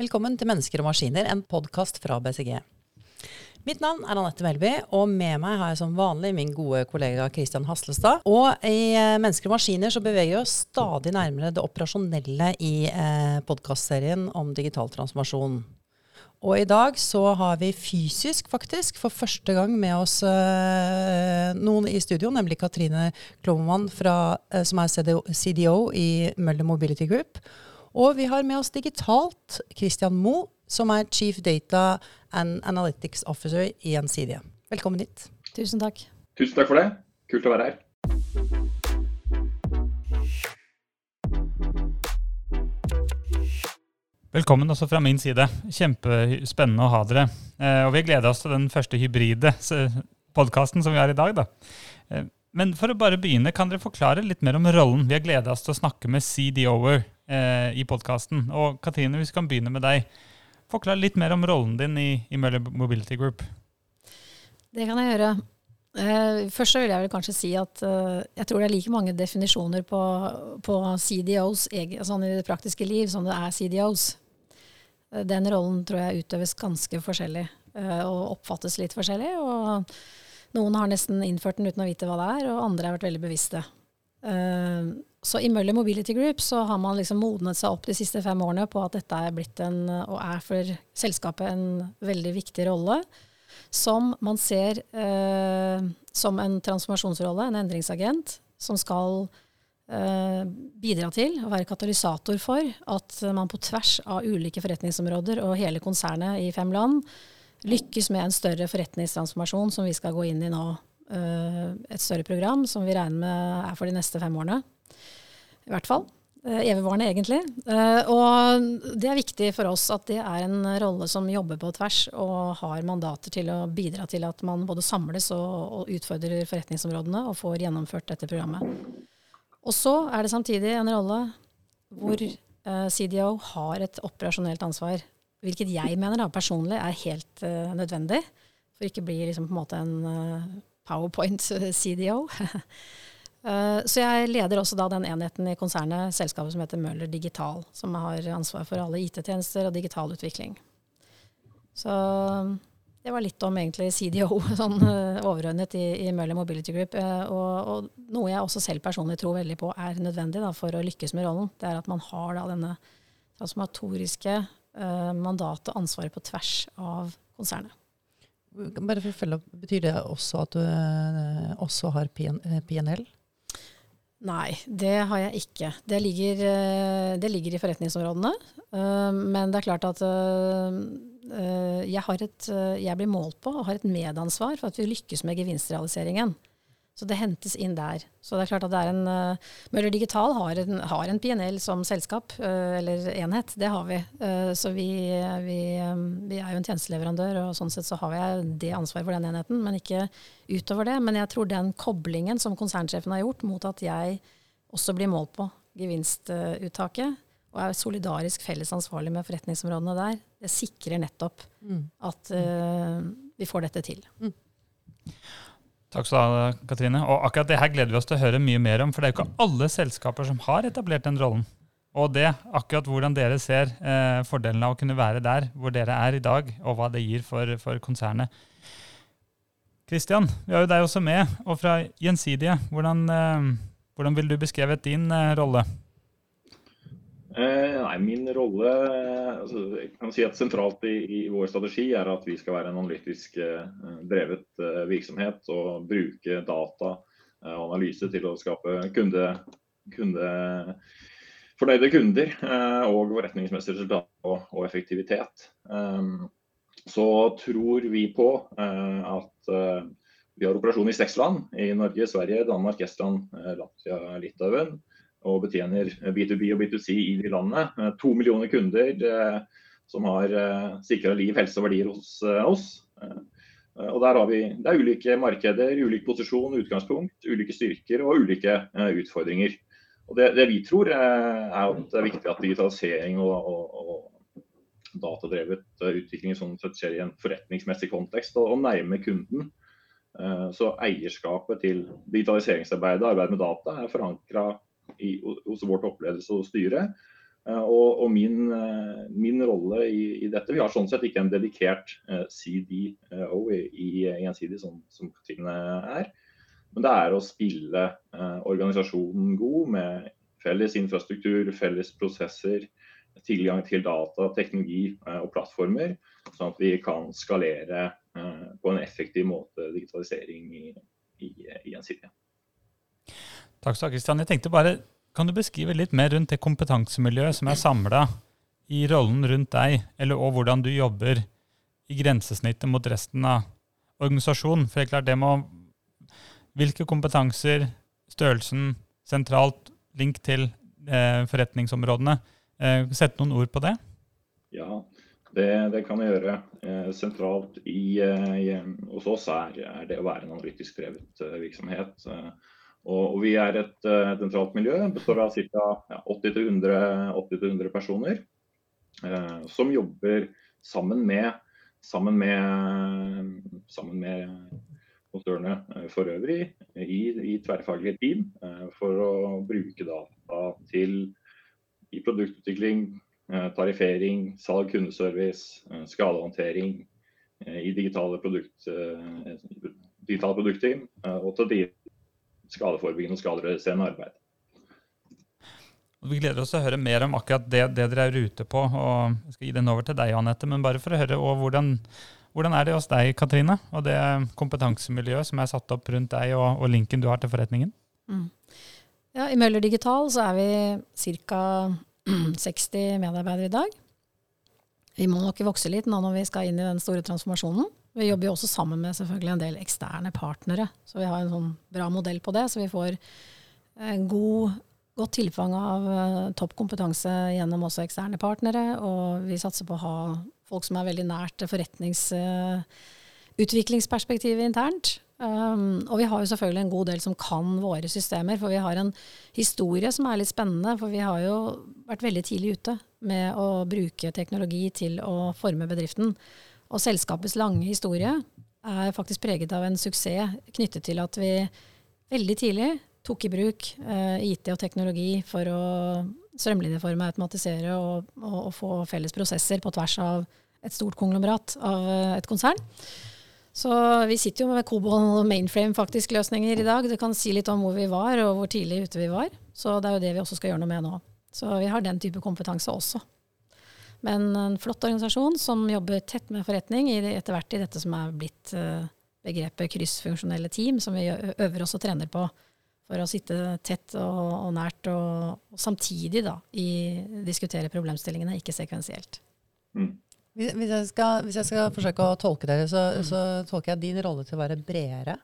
Velkommen til Mennesker og maskiner, en podkast fra BCG. Mitt navn er Anette Melby, og med meg har jeg som vanlig min gode kollega Kristian Haslestad. Og i eh, Mennesker og maskiner så beveger vi oss stadig nærmere det operasjonelle i eh, podkastserien om digital transformasjon. Og i dag så har vi fysisk, faktisk, for første gang med oss eh, noen i studio, nemlig Katrine Klovemann, eh, som er CDO, CDO i Møller Mobility Group. Og vi har med oss digitalt Christian Moe, som er Chief Data and Analytics Officer i Gjensidige. Velkommen hit. Tusen takk. Tusen takk for det. Kult å være her. Velkommen også fra min side. Kjempespennende å ha dere. Eh, og vi gleder oss til den første hybride podkasten som vi har i dag. da. Eh, men for å bare begynne, kan dere forklare litt mer om rollen? Vi har gleda oss til å snakke med CDO-er eh, i podkasten. Og Katrine, hvis vi kan begynne med deg. Forklar litt mer om rollen din i, i Møller Mobility Group. Det kan jeg gjøre. Eh, først så vil jeg vel kanskje si at jeg tror det er like mange definisjoner på, på CDOs sånn i det praktiske liv som det er CDOs. Eh, den rollen tror jeg utøves ganske forskjellig eh, og oppfattes litt forskjellig. og Noen har nesten innført den uten å vite hva det er, og andre har vært veldig bevisste. Uh, så i Møller Mobility Group så har man liksom modnet seg opp de siste fem årene på at dette er blitt en, og er for selskapet en veldig viktig rolle. Som man ser eh, som en transformasjonsrolle, en endringsagent, som skal eh, bidra til å være katalysator for at man på tvers av ulike forretningsområder og hele konsernet i fem land lykkes med en større forretningstransformasjon som vi skal gå inn i nå. Eh, et større program som vi regner med er for de neste fem årene i hvert fall. Eh, evigvarende, egentlig. Eh, og det er viktig for oss at det er en rolle som jobber på tvers og har mandater til å bidra til at man både samles og, og utfordrer forretningsområdene og får gjennomført dette programmet. Og så er det samtidig en rolle hvor uh, CDO har et operasjonelt ansvar, hvilket jeg mener da, personlig er helt uh, nødvendig, for ikke bli liksom, på en måte en uh, powerpoint-CDO. Eh, så jeg leder også da den enheten i konsernet, selskapet som heter Møller Digital, som har ansvar for alle IT-tjenester og digital utvikling. Så det var litt om egentlig CDO, sånn uh, overordnet i, i, Møller Mobility Group. Uh, og, og, noe jeg også selv personlig tror veldig på er nødvendig da, for å lykkes med rollen. Det er at man har da denne transformatoriske eh, mandatet og ansvaret på tvers av konsernet. Bare for å følge opp, Betyr det også at du også har PNL? Nei, det har jeg ikke. Det ligger, eh, det ligger i forretningsområdene. Eh, men det er klart at eh, jeg, et, jeg, blir målt på og har et medansvar for at vi lykkes med gevinstrealiseringen. Så det hentes inn der. Så det er klart at det er en uh, Møller Digital har en, en PNL som selskap, eller enhet. Det har vi. Så vi, vi, vi, er jo en tjenesteleverandør, og sånn sett så har jeg det ansvaret for den enheten, men ikke utover det. Men jeg tror den koblingen som konsernsjefen har gjort mot at jeg også blir målt på gevinstuttaket, og er solidarisk felles ansvarlig med forretningsområdene der, det sikrer nettopp mm. at vi får dette til. Mm. Takk skal du ha, Katrine. Og akkurat det her gleder vi oss til å høre mye mer om, for det er jo ikke alle selskaper som har etablert den rollen. Og det, akkurat hvordan dere ser eh, fordelen av å kunne være der hvor dere er i dag, og hva det gir for, for konsernet. Kristian, vi har jo deg også med, og fra Gjensidige. Hvordan, eh, hvordan vil du beskrevet din eh, rolle? Eh, nei, Min rolle altså, jeg kan si at sentralt i, i, vår strategi er at vi skal være en analytisk eh, drevet eh, virksomhet og bruke data eh, og analyse til å skape kunde, kunde, fornøyde kunder eh, og forretningsmessige resultater og, og, effektivitet. Eh, så tror vi på at vi har operasjon i seks land. I Norge, Sverige, Danmark, Estland, Latvia, Litauen og betjener B2B og B2C i de landene. Eh, to millioner kunder eh, som har eh, sikra liv, helse og verdier hos oss. Og der har vi, Det er ulike markeder, ulik posisjon, utgangspunkt, ulike styrker og ulike utfordringer. Og det, det vi tror er at det er viktig at digitalisering og, og, og datadrevet utvikling sånn skjer i en forretningsmessig kontekst og, og nærme kunden. Så eierskapet til digitaliseringsarbeidet, arbeid med data, er forankra hos vårt oppledelse og styre. Og, og min, min, rolle i, i, dette Vi har sånn sett ikke en dedikert CDO i, i Gjensidig, som, som Katrine er. Men det er å spille organisasjonen god med felles infrastruktur, felles prosesser, tilgang til data, teknologi eh, og plattformer, sånn at vi kan skalere eh, på en effektiv måte digitalisering i, i, i Gjensidige. Takk skal du ha, Kristian. Jeg tenkte bare, Kan du beskrive litt mer rundt det kompetansemiljøet som er samla i rollen rundt deg, eller og hvordan du jobber i grensesnittet mot resten av organisasjonen? For det er klart det må Hvilke kompetanser, størrelsen, sentralt link til eh, forretningsområdene. Eh, sette noen ord på det? Ja, det, det kan jeg gjøre. Eh, sentralt i, eh, hos oss er, er, det å være en analytisk drevet virksomhet. Og, og vi er et, et sentralt miljø, består av ca. Ja, 80-100 personer. Eh, som jobber sammen med, sammen med, sammen med konsernet eh, for øvrig i, i tverrfaglige team eh, for å bruke data til i produktutvikling, eh, tariffering, salg, kundeservice, skadehåndtering i digitale, produkt, digitale produktteam og til skadeforebyggende og skadereduserende arbeid. Vi gleder oss til å høre mer om akkurat det, det dere er ute på. og Jeg skal gi den over til deg, Anette, men bare for å høre hvordan hvordan er det hos deg, Katrine, og det kompetansemiljøet som er satt opp rundt deg, og, og linken du har til forretningen? Mm. Ja, I Møller Digital så er vi ca. 60 medarbeidere i dag. Vi må nok vokse litt nå når vi skal inn i den store transformasjonen. Vi jobber jo også sammen med selvfølgelig en del eksterne partnere, så vi har en sånn bra modell på det. Så vi får en god, godt tilfang av uh, topp kompetanse gjennom også eksterne partnere. Og vi satser på å ha folk som er veldig nært forretningsutviklingsperspektivet internt. Um, og vi har jo selvfølgelig en god del som kan våre systemer, for vi har en historie som er litt spennende. For vi har jo vært veldig tidlig ute med å bruke teknologi til å forme bedriften. Og selskapets lange historie er faktisk preget av en suksess knyttet til at vi veldig tidlig tok i bruk eh, IT og teknologi for å strømlinjeforme, automatisere og, og, og, få felles prosesser på tvers av et stort konglomerat av eh, et konsern. Så vi sitter jo med Cobol mainframe faktisk løsninger i dag. Det kan si litt om hvor vi var og hvor tidlig ute vi var. Så det er jo det vi også skal gjøre noe med nå. Så vi har den type kompetanse også. Men en flott organisasjon som jobber tett med forretning etter hvert i dette som er blitt eh, begrepet kryssfunksjonelle team, som vi øver oss og trener på for å sitte tett og, og nært, og, og, samtidig da, i, diskutere problemstillingene, ikke sekvensielt. Mm. Hvis jeg, skal, hvis jeg, skal, forsøke å tolke dere, så, mm. så, tolker jeg din rolle til å være bredere,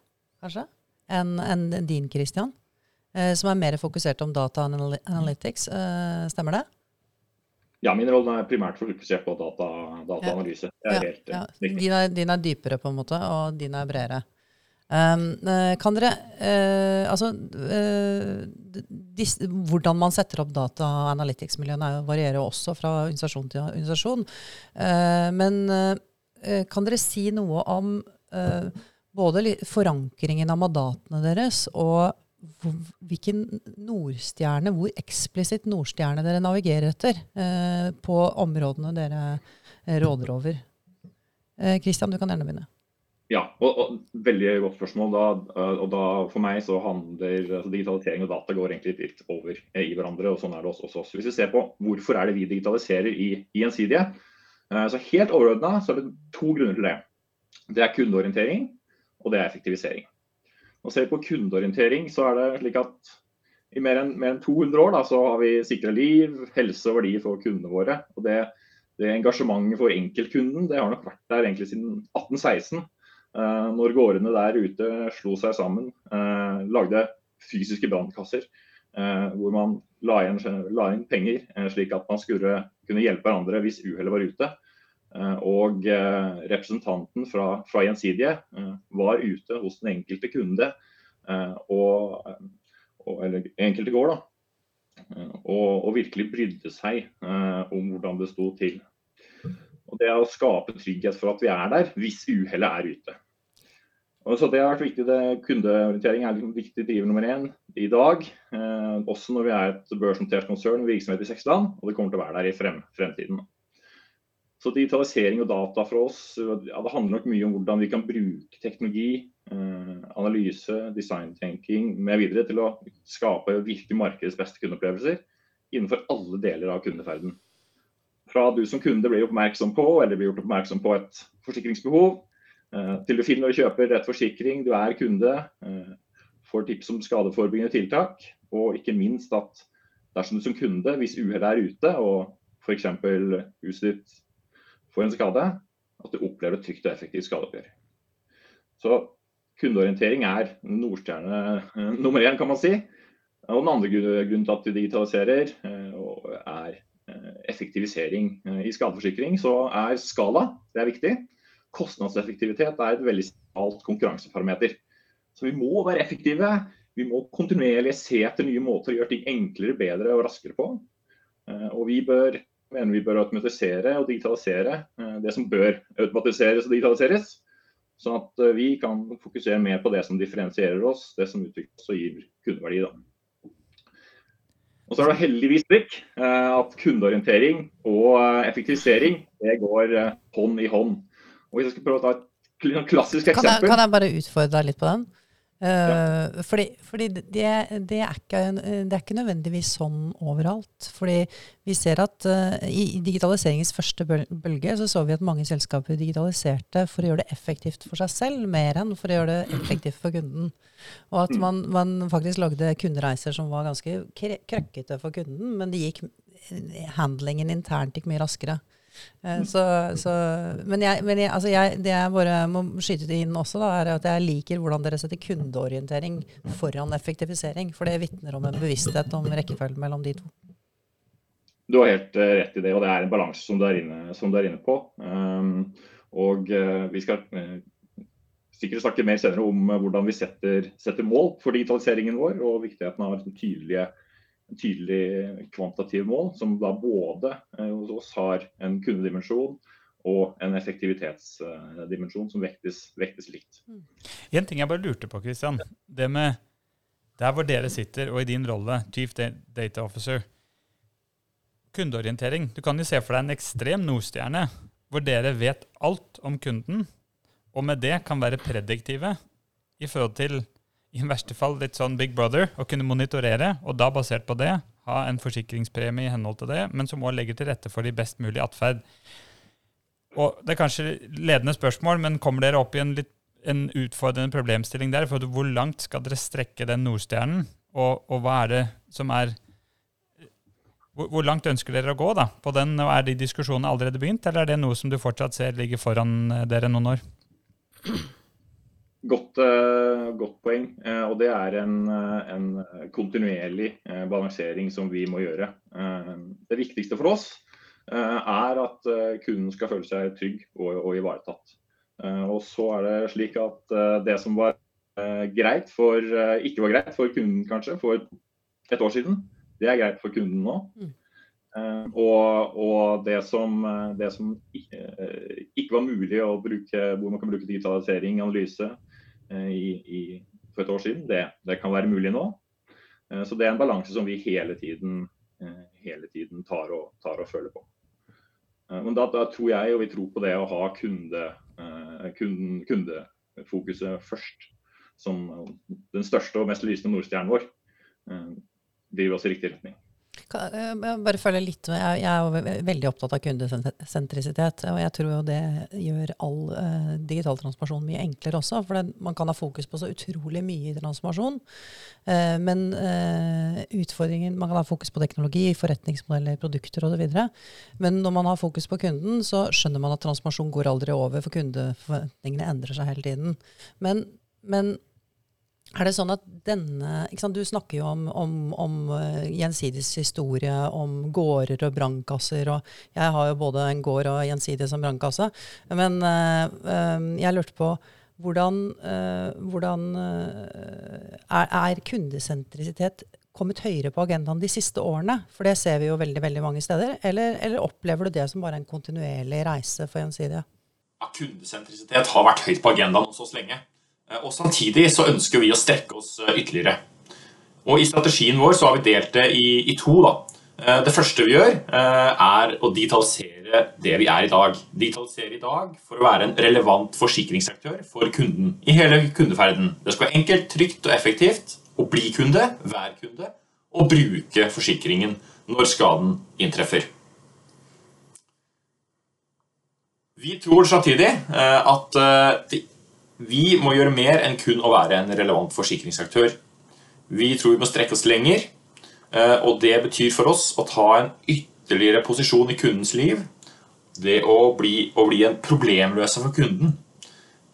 kanskje, enn en din, Christian. Eh, som er mer fokusert om data analytics. Eh, stemmer det? Ja, min rolle er primært fokusert på data, dataanalyse. Ja. Ja, ja. Din, er, din, er, dypere, på en måte, og din er bredere. Um, kan dere uh, Altså uh, dis, Hvordan man setter opp data- analytics-miljøene varierer jo også fra organisasjon til organisasjon. Uh, men kan dere si noe om både forankringen av mandatene deres og hvilken nordstjerne, hvor eksplisitt nordstjerne dere navigerer etter på områdene dere råder over? Kristian, du kan gjerne begynne. Ja, og, og, veldig godt spørsmål. Da, eh, og da For meg så handler altså digitalisering og data går egentlig litt over i hverandre. og sånn er det også hos. Hvis vi ser på hvorfor er det vi digitaliserer i, Gjensidige, eh, så helt overordna er det to grunner til det. Det er kundeorientering, og det er effektivisering. Og Ser vi på kundeorientering, så er det slik at i mer enn, mer enn 200 år da, så har vi sikra liv, helse og verdier for kundene våre. og det, det engasjementet for enkeltkunden det har nok vært der egentlig siden 1816. Eh, når gårdene der ute slo seg sammen, eh, lagde fysiske brannkasser eh, hvor man la inn, la inn, penger slik at man skulle kunne hjelpe hverandre hvis uhellet var ute. Og representanten fra, fra Gjensidige var ute hos den enkelte kunde, og, og, eller enkelte gård, da, og, og, virkelig brydde seg om hvordan det sto til. Og Det å skape trygghet for at vi er der hvis uhellet er ute. Og så Det har vært viktig, det, Kundeorientering er viktig driver nummer én i dag. Eh, også når vi er et børsnotert konsern med virksomhet i seks land, og det kommer til å være der i frem, fremtiden. Så Digitalisering og data for oss ja, det handler nok mye om hvordan vi kan bruke teknologi, eh, analyse, designtenking mv. til å skape virkelig markedets beste kundeopplevelser innenfor alle deler av kundeferden. Fra du som kunde blir oppmerksom på eller blir gjort oppmerksom på et forsikringsbehov, Eh, til du finner og kjøper rett forsikring, du er kunde, eh, får tips om skadeforebyggende tiltak. Og ikke minst at dersom du som kunde, hvis uhellet er ute og f.eks. huset ditt får en skade, at du opplever et trygt og effektivt skadeoppgjør. Så kundeorientering er Nordstjerne eh, nummer én, kan man si. Og den andre grunnen til at vi digitaliserer, er effektivisering. I skadeforsikring så er skala det er viktig kostnadseffektivitet er et veldig stalt konkurranseparameter. Så vi må være effektive. Vi må kontinuerlig se etter nye måter å gjøre ting enklere, bedre og raskere på. Eh, og vi bør, mener vi bør automatisere og digitalisere eh, det som bør automatiseres og digitaliseres. Sånn at eh, vi kan fokusere mer på det som differensierer oss, det som utvikles og gir kundeverdi. Da. Og så er det heldigvis slik at kundeorientering og effektivisering det går hånd i hånd. Og hvis jeg skal prøve å ta et klassisk eksempel Kan jeg, kan jeg bare utfordre deg litt på den? Uh. Fordi, fordi det, det, er ikke, det, er ikke, nødvendigvis sånn overalt. Fordi vi ser at uh, i digitaliseringens første bølge så så vi at mange selskaper digitaliserte for å gjøre det effektivt for seg selv, mer enn for å gjøre det effektivt for kunden. Og at man, man faktisk lagde kundereiser som var ganske krøkkete for kunden, men det gikk, handlingen internt gikk mye raskere. Eh, så, så, men, jeg, men jeg, altså jeg, det jeg bare må skyte inn også, da, er at jeg liker hvordan dere setter kundeorientering foran effektivisering. For det vitner om en bevissthet om rekkefølgen mellom de to. Du har helt uh, rett i det, og det er en balanse som, som du er inne på. Um, og uh, vi skal uh, sikkert snakke mer senere om hvordan vi setter, setter, mål for digitaliseringen vår, og viktigheten av tydelige en tydelig kvantitativ mål, som da både eh, hos oss har en kundedimensjon og en effektivitetsdimensjon som vektes, vektes likt. Mm. En ting jeg bare lurte på, Christian. Det med der hvor dere sitter, og i din rolle, Chief Data Officer. Kundeorientering. Du kan jo se for deg en ekstrem Nordstjerne, hvor dere vet alt om kunden, og med det kan være prediktive i forhold til i verste fall litt sånn Big Brother, å kunne monitorere, og da basert på det ha en forsikringspremie i henhold til det, men som òg legger til rette for de best mulige atferd. Og Det er kanskje ledende spørsmål, men kommer dere opp i en, litt, en utfordrende problemstilling der? For hvor langt skal dere strekke den Nordstjernen, og, og hva er det som er hvor, hvor, langt ønsker dere å gå da, på den? og Er de diskusjonene allerede begynt, eller er det noe som du fortsatt ser ligger foran dere noen år? Godt, uh, godt, poeng. Uh, og det er en, uh, en kontinuerlig balansering som vi må gjøre. det viktigste for oss er at kunden skal føle seg trygg og, og ivaretatt. og så er det slik at det som var greit for, ikke var greit for kunden kanskje for et år siden, det er greit for kunden nå. Mm. Og, og, det som, det som ikke var mulig å bruke, hvor man kan bruke digitalisering, analyse, Eh, i, i, for et år siden. Det, det, kan være mulig nå. Eh, så det er en balanse som vi hele tiden, eh, hele tiden tar, og, tar, og, føler på. Men da, da, tror jeg, og vi tror på det å ha kunde, kunden, kundefokuset først, som den største og mest lysende nordstjernen vår, driver oss i riktig retning. Eh, jeg bare følge litt med. Jeg er veldig opptatt av kundesentrisitet. Og jeg tror jo det gjør all uh, digital transformasjon mye enklere også. For det, man kan ha fokus på så utrolig mye i transformasjon. Uh, men uh, utfordringen Man kan ha fokus på teknologi, forretningsmodeller, produkter osv. Men når man har fokus på kunden, så skjønner man at transformasjon går aldri over, for kundeforventningene endrer seg hele tiden. Men, men er det sånn at denne Du snakker jo om, om, om uh, Gjensidiges historie, om gårder og brannkasser. og Jeg har jo både en gård og Gjensidige som brannkasse. Men uh, jeg lurte på hvordan, hvordan er, er, kundesentrisitet kommet høyere på agendaen de siste årene? For det ser vi jo veldig veldig mange steder. Eller, eller opplever du det som bare en kontinuerlig reise for Gjensidige? Ja, kundesentrisitet har vært høyt på agendaen hos lenge. Og Samtidig så ønsker vi å strekke oss ytterligere. Og I strategien vår så har vi delt det i, i to. da. Det første vi gjør, er å digitalisere det vi er i dag. Digitalisere i dag for å være en relevant forsikringsaktør for kunden i hele kundeferden. Det skal være enkelt, trygt og effektivt å bli kunde, være kunde, og bruke forsikringen når skaden inntreffer. Vi tror samtidig at vi må gjøre mer enn kun å være en relevant forsikringsaktør. Vi tror vi må strekke oss lenger, og det betyr for oss å ta en ytterligere posisjon i kundens liv Det å bli, å bli en problemløser for kunden.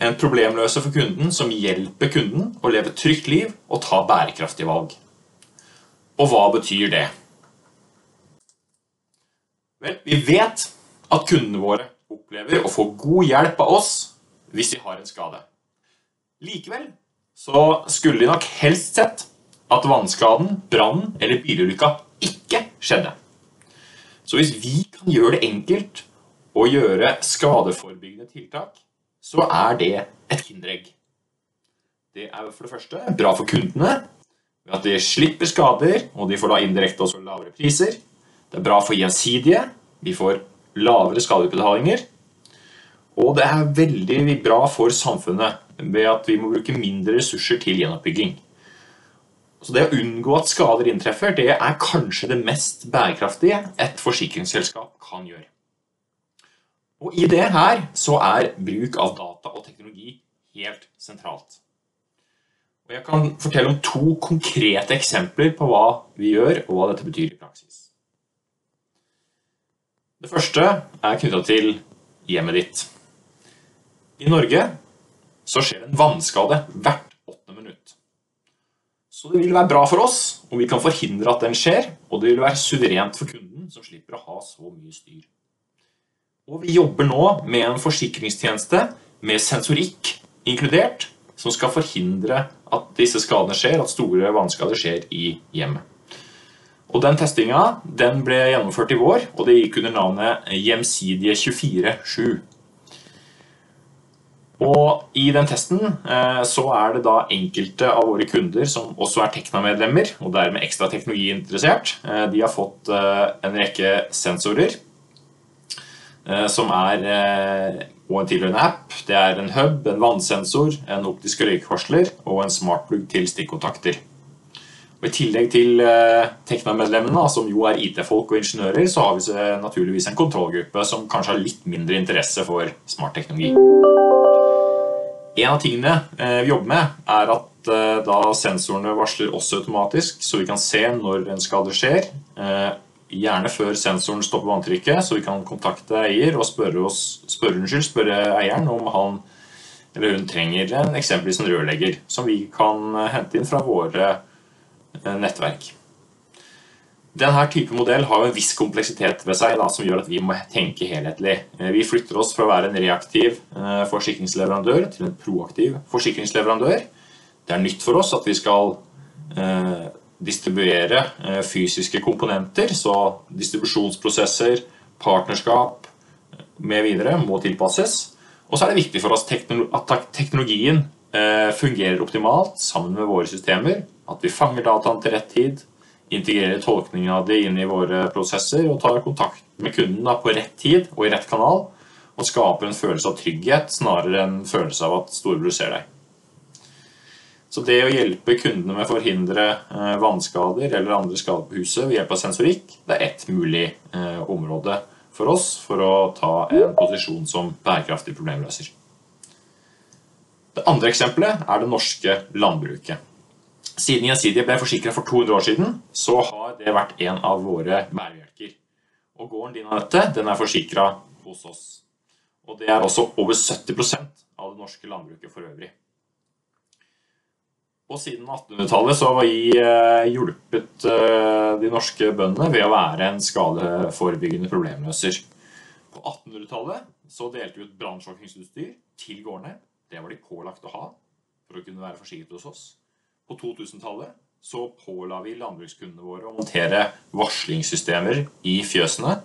En problemløser for kunden som hjelper kunden å leve et trygt liv og ta bærekraftige valg. Og hva betyr det? Vel, vi vet at kundene våre opplever å få god hjelp av oss hvis de har en skade. Likevel så skulle de nok helst sett at vannskaden, brannen eller bilulykka ikke skjedde. Så hvis vi kan gjøre det enkelt å gjøre skadeforebyggende tiltak, så er det et kinderegg. Det er for det første bra for kundene ved at de slipper skader, og de får da indirekte også lavere priser. Det er bra for gjensidige. Vi får lavere skadeutbetalinger. Og det er veldig bra for samfunnet ved at vi må bruke mindre ressurser til gjenoppbygging. Så det å unngå at skader inntreffer, det er kanskje det mest bærekraftige et forsikringsselskap kan gjøre. Og I det her så er bruk av data og teknologi helt sentralt. Og Jeg kan fortelle om to konkrete eksempler på hva vi gjør, og hva dette betyr i praksis. Det første er knytta til hjemmet ditt. I Norge så skjer en vannskade hvert så det vil være bra for oss om vi kan forhindre at den skjer, og det vil være suverent for kunden, som slipper å ha så mye styr. Og vi jobber nå med en forsikringstjeneste med sensorikk inkludert, som skal forhindre at disse skadene skjer, at store vannskader skjer i hjemmet. Og Den testinga den ble gjennomført i vår, og det gikk under navnet Hjemsidige 24-7. Og I den testen eh, så er det da enkelte av våre kunder som også er Tekna-medlemmer, og dermed ekstra teknologiinteressert. Eh, de har fått eh, en rekke sensorer som er og en tilhørende app. Det er en hub, en vannsensor, en optisk røykvarsler og en smartplugg til stikkontakter. Og I tillegg til Tekna-medlemmene, som jo er IT-folk og ingeniører, så har vi naturligvis en kontrollgruppe som kanskje har litt mindre interesse for smartteknologi. En av tingene eh, vi jobber med, er at eh, da sensorene varsler oss automatisk, så vi kan se når en skade skjer. Eh, gjerne før sensoren stopper vanntrykket, så vi kan kontakte eier og spørre, oss, spørre, unnskyld, spørre eieren om han eller hun trenger en eksempelvis en rørlegger, som vi kan hente inn fra våre nettverk. Denne type modell har en viss kompleksitet ved seg da, som gjør at vi må tenke helhetlig. Eh, vi flytter oss fra å være en reaktiv eh, forsikringsleverandør til en proaktiv forsikringsleverandør. Det er nytt for oss at vi skal eh, distribuere fysiske komponenter, så distribusjonsprosesser, partnerskap videre må tilpasses. Og så er det viktig for oss at teknologien fungerer optimalt sammen med våre systemer. At vi fanger dataen til rett tid integrere tolkningen av det inn i våre prosesser og tar kontakt med kunden da, på rett tid og i rett kanal. Og skaper en følelse av trygghet snarere enn en følelse av at storebror ser deg. Så det å hjelpe kundene med å forhindre eh, vannskader eller andre skader på huset ved hjelp av sensorikk, det er ett mulig eh, område for oss for å ta en posisjon som bærekraftig problemløser. Det andre eksempelet er det norske landbruket. Siden Gjensidige ble forsikra for 200 år siden, så har det vært en av våre bærebjelker. Og gården din Anette, den er forsikra hos oss. Og det er også over 70% av det norske landbruket for øvrig. Og siden 1800-tallet så har vi eh, hjulpet eh, de norske bøndene ved å være en skadeforebyggende problemløser. På 1800-tallet så delte vi ut brannslukningsutstyr til gårdene. Det var de pålagt å ha for å kunne være forsikret hos oss. På 2000-tallet så påla vi landbrukskundene våre å montere varslingssystemer i fjøsene.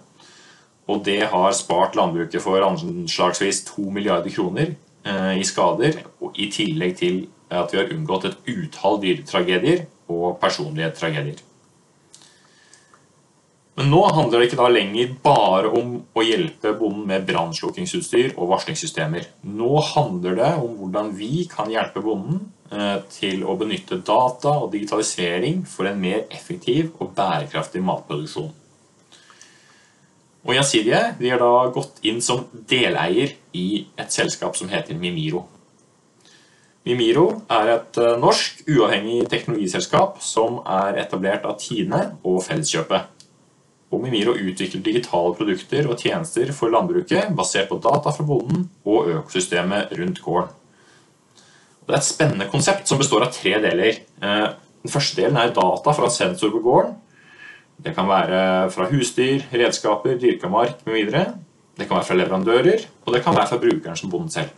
Og det har spart landbruket for anslagsvis 2 milliarder kroner i skader, i tillegg til at vi har unngått et utall dyretragedier og personlige tragedier. Men nå handler det ikke da lenger bare om å hjelpe bonden med brannslukkingsutstyr og varslingssystemer. Nå handler det om hvordan vi kan hjelpe bonden eh, til å benytte data og digitalisering for en mer effektiv og bærekraftig matproduksjon. Og Gjensidige de har da gått inn som deleier i et selskap som heter Mimiro. Mimiro er et eh, norsk uavhengig teknologiselskap som er etablert av Tine og Felleskjøpet. Og Mimiro utvikler digitale produkter og tjenester for landbruket basert på data fra bonden og økosystemet rundt gården. Det er et spennende konsept som består av tre deler. Eh, den første delen er data fra sensor på gården. Det kan være fra husdyr, redskaper, dyrka mark mv. Det kan være fra leverandører, og det kan være fra brukeren som bonden selv.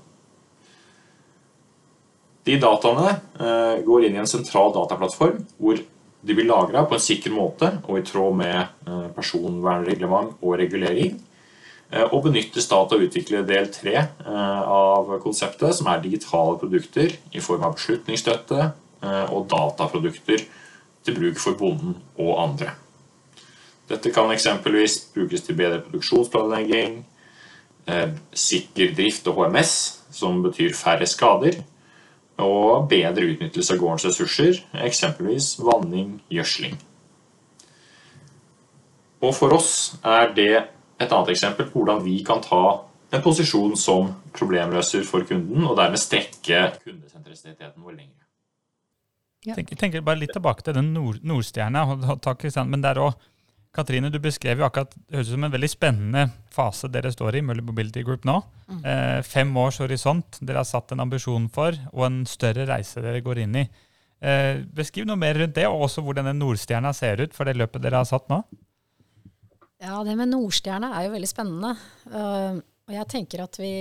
De dataene eh, går inn i en sentral dataplattform hvor de blir lagra på en sikker måte og i tråd med eh, personvernreglement og regulering. Eh, og benyttes da til å utvikle del tre eh, av konseptet, som er digitale produkter i form av beslutningsstøtte og dataprodukter til bruk for bonden og andre. Dette kan eksempelvis brukes til bedre produksjonsplanlegging, sikker drift og HMS, som betyr færre skader, og bedre utnyttelse av gårdens ressurser, eksempelvis vanning, gjødsling. Og for oss er det et annet eksempel på hvordan vi kan ta en posisjon som problemløser for kunden, og dermed strekke kundesentristiteten vår lenger. Ja. Jeg tenker bare litt tilbake til den nord, Nordstjerna. Men der òg Katrine, du beskrev jo akkurat det høres ut som en veldig spennende fase dere står i, Møller Mobility Group nå. Mm. Eh, fem års horisont dere har satt en ambisjon for, og en større reise dere går inn i. Eh, beskriv noe mer rundt det, og også hvordan den Nordstjerna ser ut for det løpet dere har satt nå. Ja, det med Nordstjerne er jo veldig spennende. Uh, og jeg tenker at vi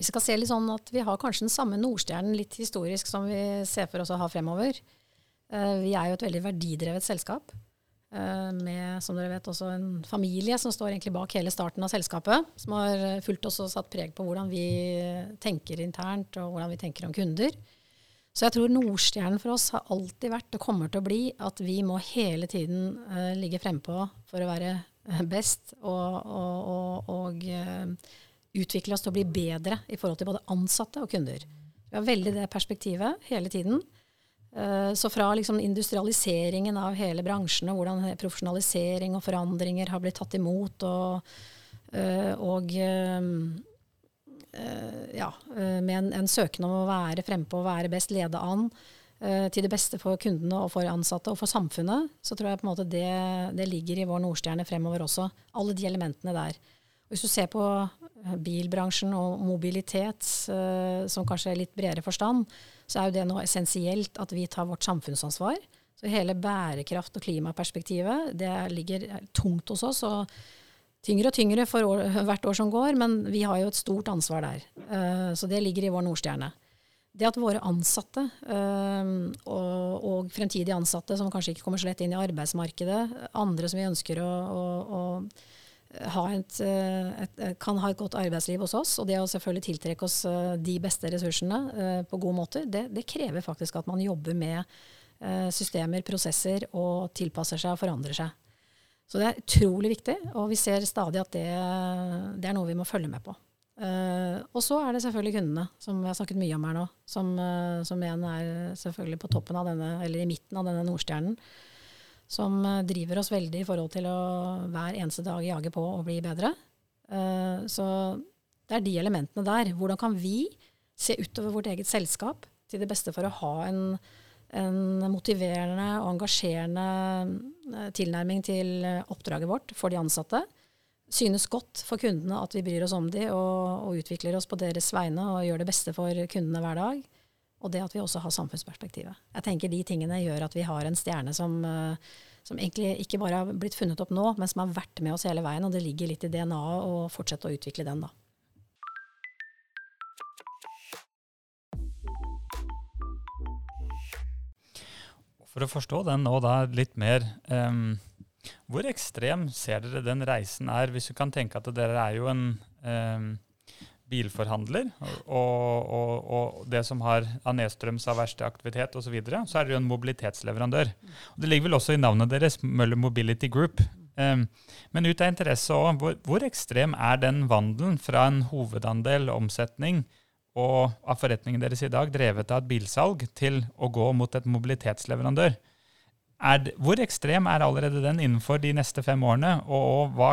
vi skal se litt sånn at vi har kanskje den samme Nordstjernen litt historisk som vi ser for oss å ha fremover. Uh, vi er jo et veldig verdidrevet selskap. Eh, med som dere vet, også en familie som står egentlig bak hele starten av selskapet. Som har fulgt oss og satt preg på hvordan vi tenker internt og hvordan vi tenker om kunder. Så jeg tror Nordstjernen for oss har alltid vært og kommer til å bli at vi må hele tiden uh, ligge frempå for å være eh, best og, og, og, og uh, utvikle oss til å bli bedre i forhold til både ansatte og kunder. Vi har veldig det perspektivet hele tiden. Så fra liksom industrialiseringen av hele bransjen og hvordan profesjonalisering og forandringer har blitt tatt imot, og, og ja, med en, en søken om å være frempå være best, lede an, til det beste for kundene og for ansatte og for samfunnet, så tror jeg på en måte det, det ligger i vår Nordstjerne fremover også. Alle de elementene der. Hvis du ser på bilbransjen og mobilitet, som kanskje er litt bredere forstand, så er jo det nå essensielt at vi tar vårt samfunnsansvar. Så hele bærekraft- og klimaperspektivet det ligger tungt hos oss. og Tyngre og tyngre for år, hvert år som går, men vi har jo et stort ansvar der. Uh, så det ligger i vår Nordstjerne. Det at våre ansatte, uh, og, og, fremtidige ansatte som kanskje ikke kommer så lett inn i arbeidsmarkedet, andre som vi ønsker å, å, å et, eh, et, kan ha et godt arbeidsliv hos oss, og det å selvfølgelig tiltrekke oss de beste ressursene på gode måter, det, det krever faktisk at man jobber med systemer, prosesser, og tilpasser seg og forandrer seg. Så det er utrolig viktig, og vi ser stadig at det, det er noe vi må følge med på. Uh, og så er det selvfølgelig kundene, som vi har snakket mye om her nå. Som, uh, som igjen er selvfølgelig på toppen av denne, eller i midten av denne Nordstjernen som uh, driver oss veldig i forhold til å hver eneste dag jage på og bli bedre. Så det er de elementene der. Hvordan kan vi se utover vårt eget selskap til det beste for å ha en, en motiverende og engasjerende uh, tilnærming til oppdraget vårt for de ansatte? Synes godt for kundene at vi bryr oss om dem og, og utvikler oss på deres vegne og gjør det beste for kundene hver dag. Og det at vi også har samfunnsperspektivet. Jeg tenker De tingene gjør at vi har en stjerne som, eh, som egentlig ikke bare har blitt funnet opp nå, men som har vært med oss hele veien. Og det ligger litt i DNA-et å fortsette å utvikle den, da. For å forstå den nå da litt mer, um, hvor ekstrem ser dere den reisen er? Hvis du kan tenke at dere er jo en um, bilforhandler og, og, og det som har av nedstrøms av verste aktivitet osv., så, videre, så er dere jo en mobilitetsleverandør. Det ligger vel også i navnet deres, Møller Mobility Group. Um, men ut av interesse òg, hvor, hvor, ekstrem er den vandelen fra en hovedandel omsetning og av forretningen deres i dag drevet av et bilsalg til å gå mot et mobilitetsleverandør? Det, hvor ekstrem er allerede den innenfor de neste fem årene, og, og hva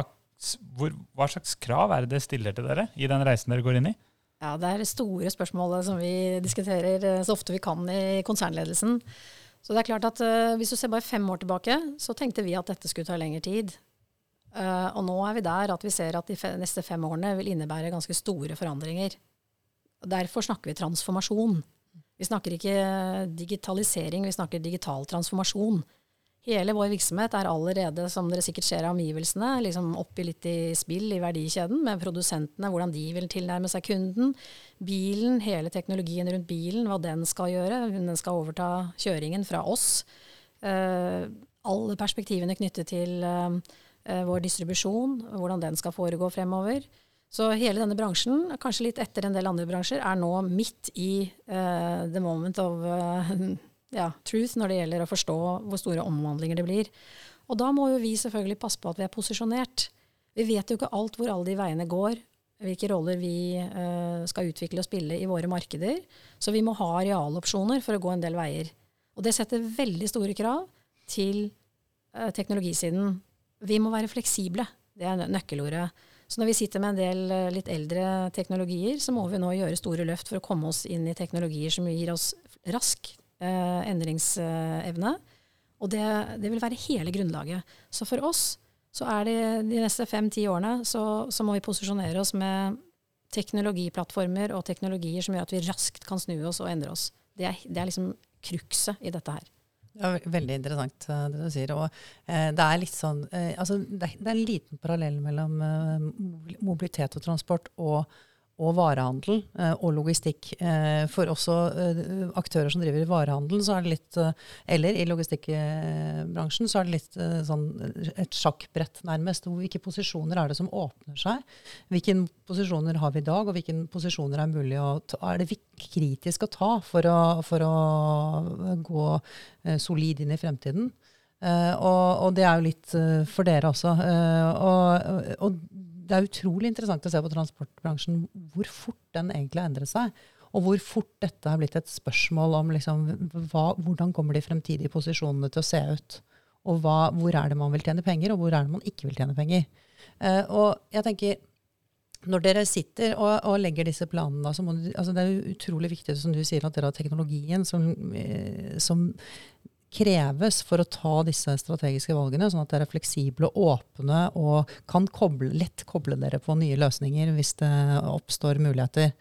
hvor, hva slags krav er det stiller til dere i den reisen dere går inn i? Ja, Det er store spørsmålet som vi diskuterer eh, så ofte vi kan i konsernledelsen. Så det er klart at uh, Hvis du ser bare fem år tilbake, så tenkte vi at dette skulle ta lengre tid. Uh, og nå er vi der at vi ser at de fe neste fem årene vil innebære ganske store forandringer. Derfor snakker vi transformasjon. Vi snakker ikke digitalisering, vi snakker digital transformasjon. Hele vår virksomhet er allerede, som dere sikkert ser av omgivelsene, liksom oppi litt i spill i verdikjeden med produsentene, hvordan de vil tilnærme seg kunden. Bilen, hele teknologien rundt bilen, hva den skal gjøre. Den skal overta kjøringen fra oss. Uh, alle perspektivene knyttet til uh, vår distribusjon, hvordan den skal foregå fremover. Så hele denne bransjen, kanskje litt etter en del andre bransjer, er nå midt i uh, the moment of ja, truth når det gjelder å forstå hvor store omvandlinger det blir. Og da må jo vi selvfølgelig passe på at vi er posisjonert. Vi vet jo ikke alt hvor alle de veiene går, hvilke roller vi uh, skal utvikle og spille i våre markeder. Så vi må ha arealopsjoner for å gå en del veier. Og det setter veldig store krav til uh, teknologisiden. Vi må være fleksible. Det er nøkkelordet. Så når vi sitter med en del uh, litt eldre teknologier, så må vi nå gjøre store løft for å komme oss inn i teknologier som gir oss rask eh, endringsevne. Og det, det, vil være hele grunnlaget. Så for oss så er det de neste fem-ti årene så, så, må vi posisjonere oss med teknologiplattformer og teknologier som gjør at vi raskt kan snu oss og endre oss. Det er, det er liksom krukset i dette her. Ja, veldig interessant eh, det du sier. Og eh, det er litt sånn eh, altså, det, det, er en liten parallell mellom eh, mobilitet og transport og og varehandel eh, og logistikk. Eh, for også eh, aktører som driver i varehandelen, så er det litt Eller i logistikkbransjen, så er det litt sånn et sjakkbrett, nærmest. Hvilke posisjoner er det som åpner seg? Hvilke posisjoner har vi i dag, og hvilke posisjoner er mulig å ta? Er det kritisk å ta for å, for å gå solid inn i fremtiden? og, og, det er jo litt for dere også. og, og det er utrolig interessant å se på transportbransjen hvor fort den egentlig har endret seg. Og hvor fort dette har blitt et spørsmål om liksom, hva, hvordan kommer de fremtidige posisjonene til å se ut. Og hva, hvor er det man vil tjene penger, og hvor er det man ikke vil tjene penger. Uh, og jeg tenker, når dere sitter og, og legger disse planene, så må du, altså det er utrolig viktig som du sier, at dere har teknologien som, eh, som kreves for å ta disse strategiske valgene, sånn at dere er fleksible og åpne og kan koble, lett koble dere på nye løsninger hvis det oppstår muligheter.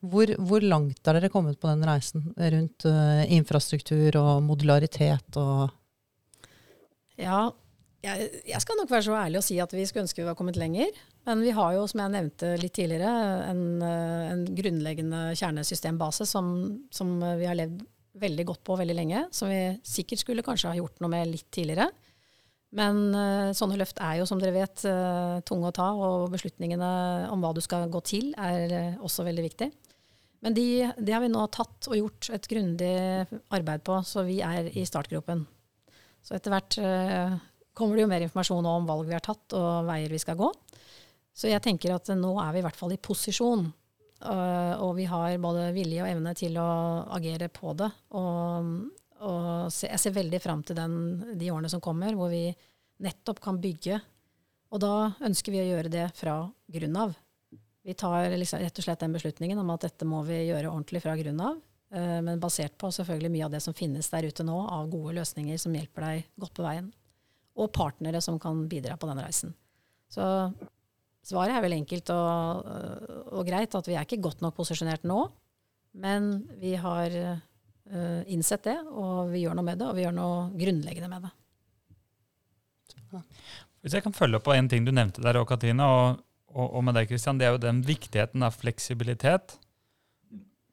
Hvor, hvor langt har dere kommet på den reisen rundt uh, infrastruktur og modularitet og Ja, jeg, jeg, skal nok være så ærlig å si at vi skulle ønske vi var kommet lenger. Men vi har jo, som jeg nevnte litt tidligere, en, eh, en grunnleggende kjernesystembase som, som vi har levd veldig godt på veldig lenge, som vi sikkert skulle kanskje ha gjort noe med litt tidligere. Men uh, sånne løft er jo, som dere vet, uh, tunge å ta, og beslutningene om hva du skal gå til, er uh, også veldig viktig. Men de, de, har vi nå tatt og gjort et grundig arbeid på, så vi er i startgropen. Så etter hvert kommer det jo mer informasjon om valg vi har tatt, og veier vi skal gå. Så jeg tenker at nå er vi i hvert fall i posisjon og vi har både vilje og evne til å agere på det. Og, og jeg ser veldig fram til den, de årene som kommer, hvor vi nettopp kan bygge. Og da ønsker vi å gjøre det fra grunn av. Vi tar liksom rett og slett den beslutningen om at dette må vi gjøre ordentlig fra grunn av. Uh, men basert på selvfølgelig mye av det som finnes der ute nå av gode løsninger som hjelper deg godt på veien. Og partnere som kan bidra på den reisen. Så Svaret er vel enkelt og, og, greit, at vi er ikke godt nok posisjonert nå. Men vi har uh, innsett det, og vi gjør noe med det, og vi gjør noe grunnleggende med det. Hvis jeg kan følge opp på en ting du nevnte der, Katrine, og, og, og, med deg, Kristian, det er jo den viktigheten av fleksibilitet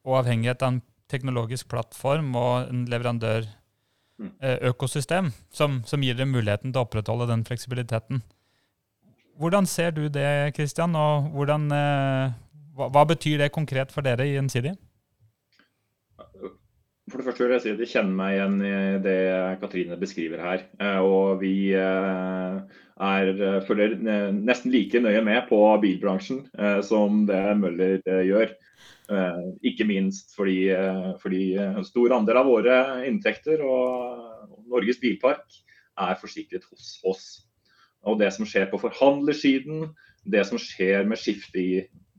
og avhengighet av en teknologisk plattform og en leverandørøkosystem mm. som, som gir dere muligheten til å opprettholde den fleksibiliteten. Hvordan ser du det, Kristian? Og hvordan, eh, hva, hva, betyr det konkret for dere i Gjensidig? For det første vil jeg si at jeg kjenner meg igjen i det Katrine beskriver her. Eh, og vi eh, er følger nesten like nøye med på bilbransjen som det Møller gjør. Ikke minst fordi, fordi en stor andel av våre inntekter og Norges bilpark er forsikret hos oss. Og det som skjer på forhandlersiden, det som skjer med skifte i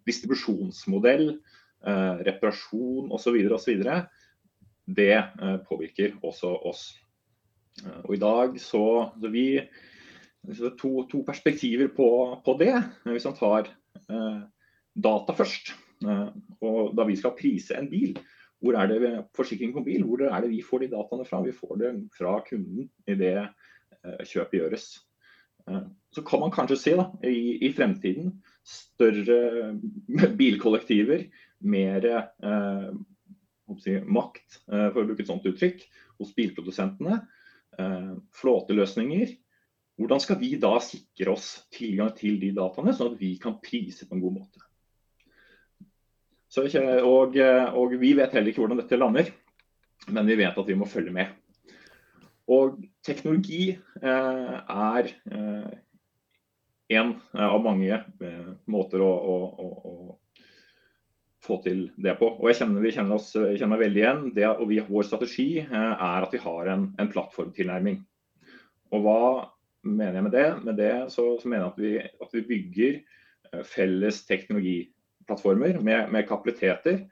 distribusjonsmodell, eh, reparasjon osv., osv., det eh, påvirker også oss. Eh, og I dag så, så vi to, to perspektiver på, på, det. Hvis man tar eh, data først, eh, og da vi skal prise en bil, hvor er det forsikring på bil, hvor er det vi får de dataene fra? Vi får det fra kunden idet eh, kjøpet gjøres. Eh, så kan man kanskje se da, i, i fremtiden større bilkollektiver, mer eh, si, makt, eh, for å bruke et sånt uttrykk, hos bilprodusentene. Eh, flåteløsninger. Hvordan skal vi da sikre oss tilgang til de dataene, sånn at vi kan prise på en god måte. Så, og, og vi vet heller ikke hvordan dette lander, men vi vet at vi må følge med. Og teknologi eh, er eh, en av mange eh, måter å, å, å, få til det på. Og jeg kjenner, Vi kjenner oss kjenner veldig igjen. Det, og vi, Vår strategi er at vi har en, en, plattformtilnærming. Og Hva mener jeg med det? Med det så, så mener jeg at vi, at vi bygger felles teknologiplattformer med, med kapabiliteter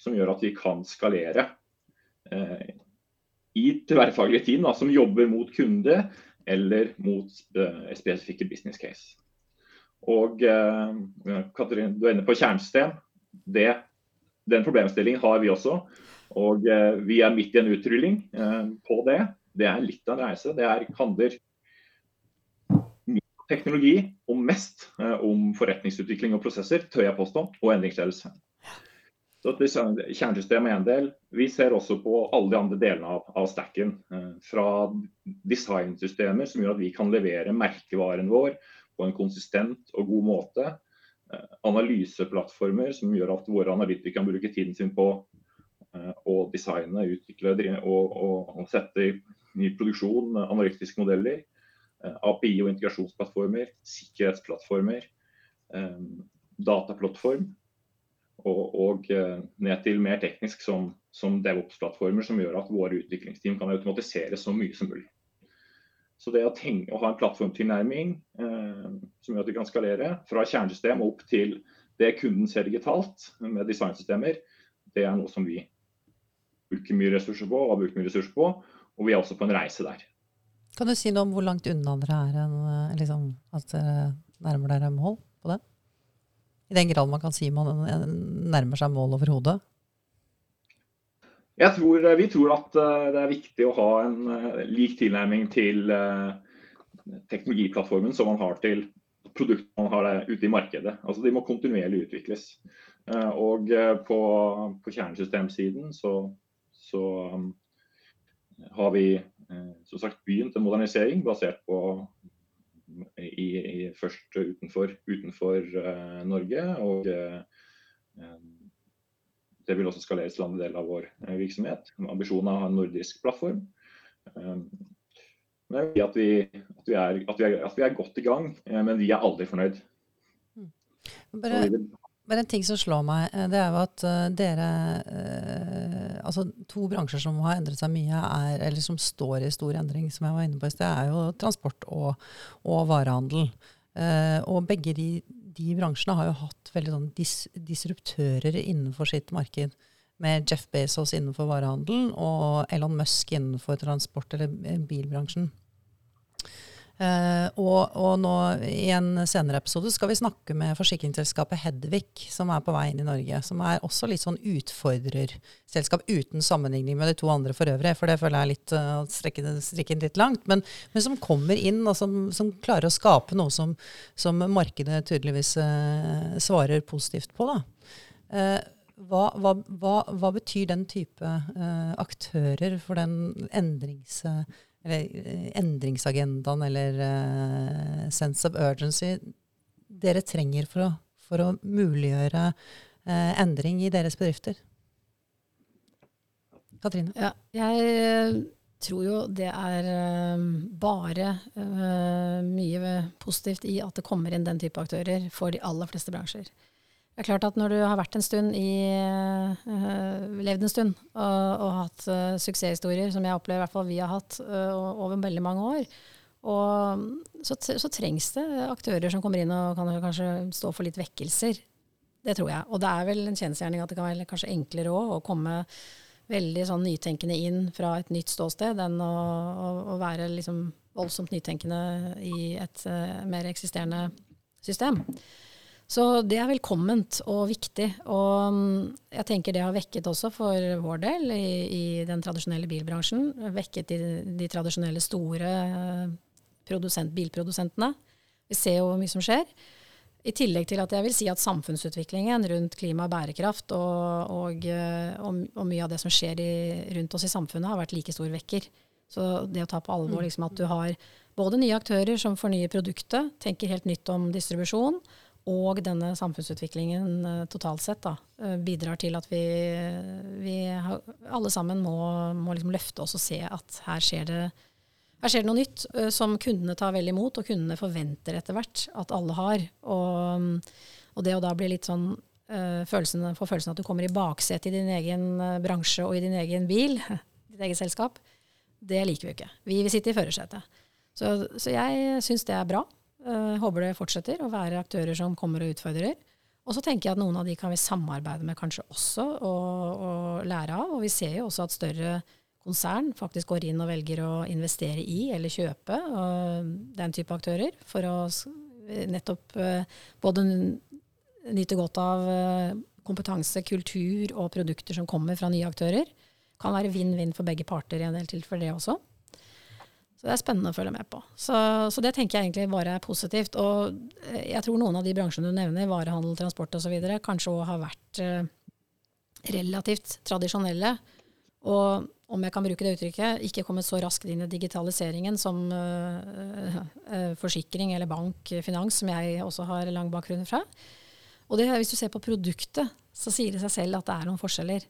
som gjør at vi kan skalere. Eh, i tverrfaglige team da, som jobber mot kunde eller mot uh, spesifikke business case. Og uh, Katrin, du er inne på kjernesystem. Den problemstillingen har vi også. Og uh, vi er midt i en utrulling på det. Det er litt av en reise. Det er, handler teknologi og mest om forretningsutvikling og prosesser, tør jeg påstå, og endringsledelse. Så Kjernesystemet er en del. Vi ser også på alle de andre delene av, av stacken. Eh, fra designsystemer som gjør at vi kan levere merkevaren vår på en konsistent og god måte. Eh, analyseplattformer som gjør at våre analytikere kan bruke tiden sin på eh, å designe, utvikle og, og, og sette i, produksjon analytiske modeller. API og integrasjonsplattformer, sikkerhetsplattformer, dataplattform og, og, eh, ned til mer teknisk som, som DevOps-plattformer, som gjør at våre utviklingsteam kan automatisere så mye som mulig. Så det å, tenke, å ha en plattformtilnærming eh, som gjør at vi kan skalere fra kjernesystem opp til det kunden ser digitalt med designsystemer, det er noe som vi bruker mye ressurser på og har brukt mye ressurser på. Og vi er også på en reise der. Kan du si noe om hvor langt unna dere er en, eh, liksom, at dere nærmer dere mål på det? I den grad man kan si man nærmer seg mål overhodet? Tror, vi tror at eh, det er viktig å ha en eh, lik tilnærming til eh, teknologiplattformen som man har til produktene man har ute i markedet. Altså De må kontinuerlig utvikles. Og på, på kjernesystemsiden så, så har vi som sagt begynt en modernisering basert på i, i, først utenfor, utenfor uh, Norge. Og uh, det vil også skaleres til andre deler av vår virksomhet. Ambisjonen er å ha en nordisk plattform. men jeg vil at vi, at, vi er, at, vi er, at vi er godt i gang, men vi er aldri fornøyd. Mm. Bare, bare en ting som slår meg, eh, det er jo at uh, dere uh, Altså to bransjer som har endret seg mye, er, eller som står i stor endring, som jeg var inne på i sted, er jo transport og, og varehandel. Og begge de, de, bransjene har jo hatt veldig sånn dis, disruptører innenfor sitt marked. Med Jeff Bezos innenfor varehandelen og Elon Musk innenfor transport- eller bilbransjen. Uh, og, og, nå i en senere episode skal vi snakke med forsikringsselskapet Hedvig, som er på vei inn i Norge. Som er også litt sånn utfordrerselskap uten sammenligning med de to andre for øvrig. For det føler jeg litt uh, strekke, strikken litt langt. Men, men, som kommer inn og som, som klarer å skape noe som, som markedet tydeligvis uh, svarer positivt på. da. Hva, hva, hva, hva, betyr den type aktører for den endrings eller eh, endringsagendaen eller uh, sense of urgency dere trenger for å, for å muliggjøre uh, endring i deres bedrifter? Katrine? Ja, jeg tror jo det er bare uh, mye positivt i at det kommer inn den type aktører for de aller fleste bransjer. Det er klart at når du har vært en stund i uh, levd en stund og, og hatt uh, suksesshistorier, som jeg opplever i hvert fall vi har hatt uh, over veldig mange år, og så, så, trengs det aktører som kommer inn og kan kanskje stå for litt vekkelser. Det tror jeg. Og det er vel en kjensgjerning at det kan være kanskje enklere òg å komme veldig sånn nytenkende inn fra et nytt ståsted enn å, å, å være liksom voldsomt nytenkende i et mer eksisterende system. Så det er velkomment og viktig. Og mm, jeg tenker det har vekket også for vår del i, i den tradisjonelle bilbransjen. Vekket de, de tradisjonelle store uh, bilprodusentene. Vi ser jo hvor mye som skjer. I tillegg til at jeg vil si at samfunnsutviklingen rundt klima og bærekraft og, og, eh, og, og mye av det som skjer i, rundt oss i samfunnet, har vært like stor vekker. Så det å ta på alvor mm. liksom, at du har både nye aktører som fornyer produktet, tenker helt nytt om distribusjon, og denne samfunnsutviklingen uh, totalt sett da, uh, bidrar til at vi, vi alle sammen må, må liksom løfte oss og se at her skjer det her skjer det noe nytt uh, som kundene tar vel imot, og kundene forventer etter hvert at alle har. Og, og det å da bli litt sånn følelsen, få følelsen at du kommer i baksetet i din egen bransje og i din egen bil, ditt eget selskap, det liker vi ikke. Vi vil sitte i førersetet. Så, så, jeg syns det er bra. Håper det fortsetter å være aktører som kommer og utfordrer. Og så tenker jeg at noen av de kan vi samarbeide med kanskje også, og, og lære av. Og vi ser jo også at større konsern faktisk går inn og velger å investere i eller kjøpe den type aktører, for å nettopp eh, både nyte godt av eh, kompetanse, kultur og produkter som kommer fra nye aktører. Kan være vinn-vinn for begge parter i en del tilfeller, det også. Så det er spennende å følge med på. Så, så, det tenker jeg egentlig bare er positivt. Og eh, jeg tror noen av de bransjene du nevner, varehandel, transport osv., kanskje òg har vært relativt tradisjonelle. Og om jeg kan bruke det uttrykket, ikke kommet så raskt inn i digitaliseringen som uh, forsikring eller bank, finans, som jeg også har lang bakgrunn fra. Og det, hvis du ser på produktet, så sier det seg selv at det er noen forskjeller.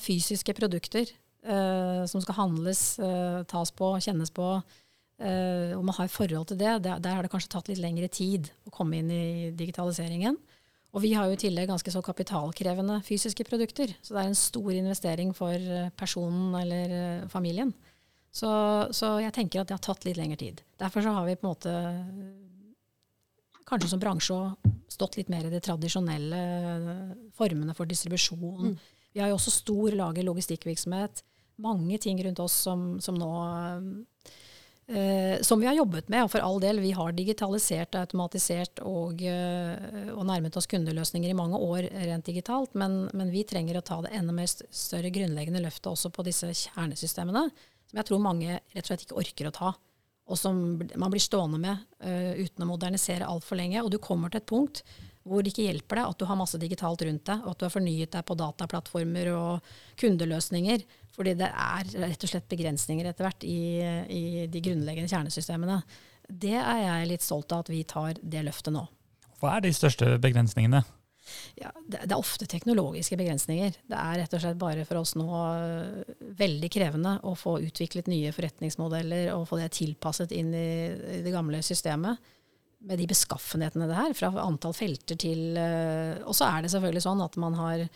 Fysiske produkter som skal handles, tas på, kjennes på, og man har et forhold til det, der, der har det kanskje tatt litt lengre tid å komme inn i digitaliseringen. Og vi har jo i tillegg ganske så kapitalkrevende fysiske produkter. Så det er en stor investering for eh, personen eller eh, familien. Så, så, jeg tenker at det har tatt litt lengre tid. Derfor så har vi på en måte kanskje som bransje stått litt mer i de tradisjonelle eh, formene for distribusjon. Mm. Vi har jo også stor lager logistikkvirksomhet. Mange ting rundt oss som, som nå Eh, som vi har jobbet med, og for all del. Vi har digitalisert, automatisert og, eh, og nærmet oss kundeløsninger i mange år rent digitalt. Men, men, vi trenger å ta det enda mer større grunnleggende løftet også på disse kjernesystemene, som jeg tror mange rett og slett ikke orker å ta. Og som man blir stående med uh, uten å modernisere altfor lenge. Og du kommer til et punkt hvor det ikke hjelper deg at du har masse digitalt rundt deg, og at du har fornyet deg på dataplattformer og kundeløsninger. Fordi det er rett og slett begrensninger etter hvert i, i de grunnleggende kjernesystemene. Det er jeg litt stolt av at vi tar det løftet nå. Hva er de største begrensningene? Ja, det, er ofte teknologiske begrensninger. Det er rett og slett bare for oss nå øh, veldig krevende å få utviklet nye forretningsmodeller og få det tilpasset inn i, i det gamle systemet. Med de beskaffenhetene det her, fra antall felter til øh, Og så er det selvfølgelig sånn at man har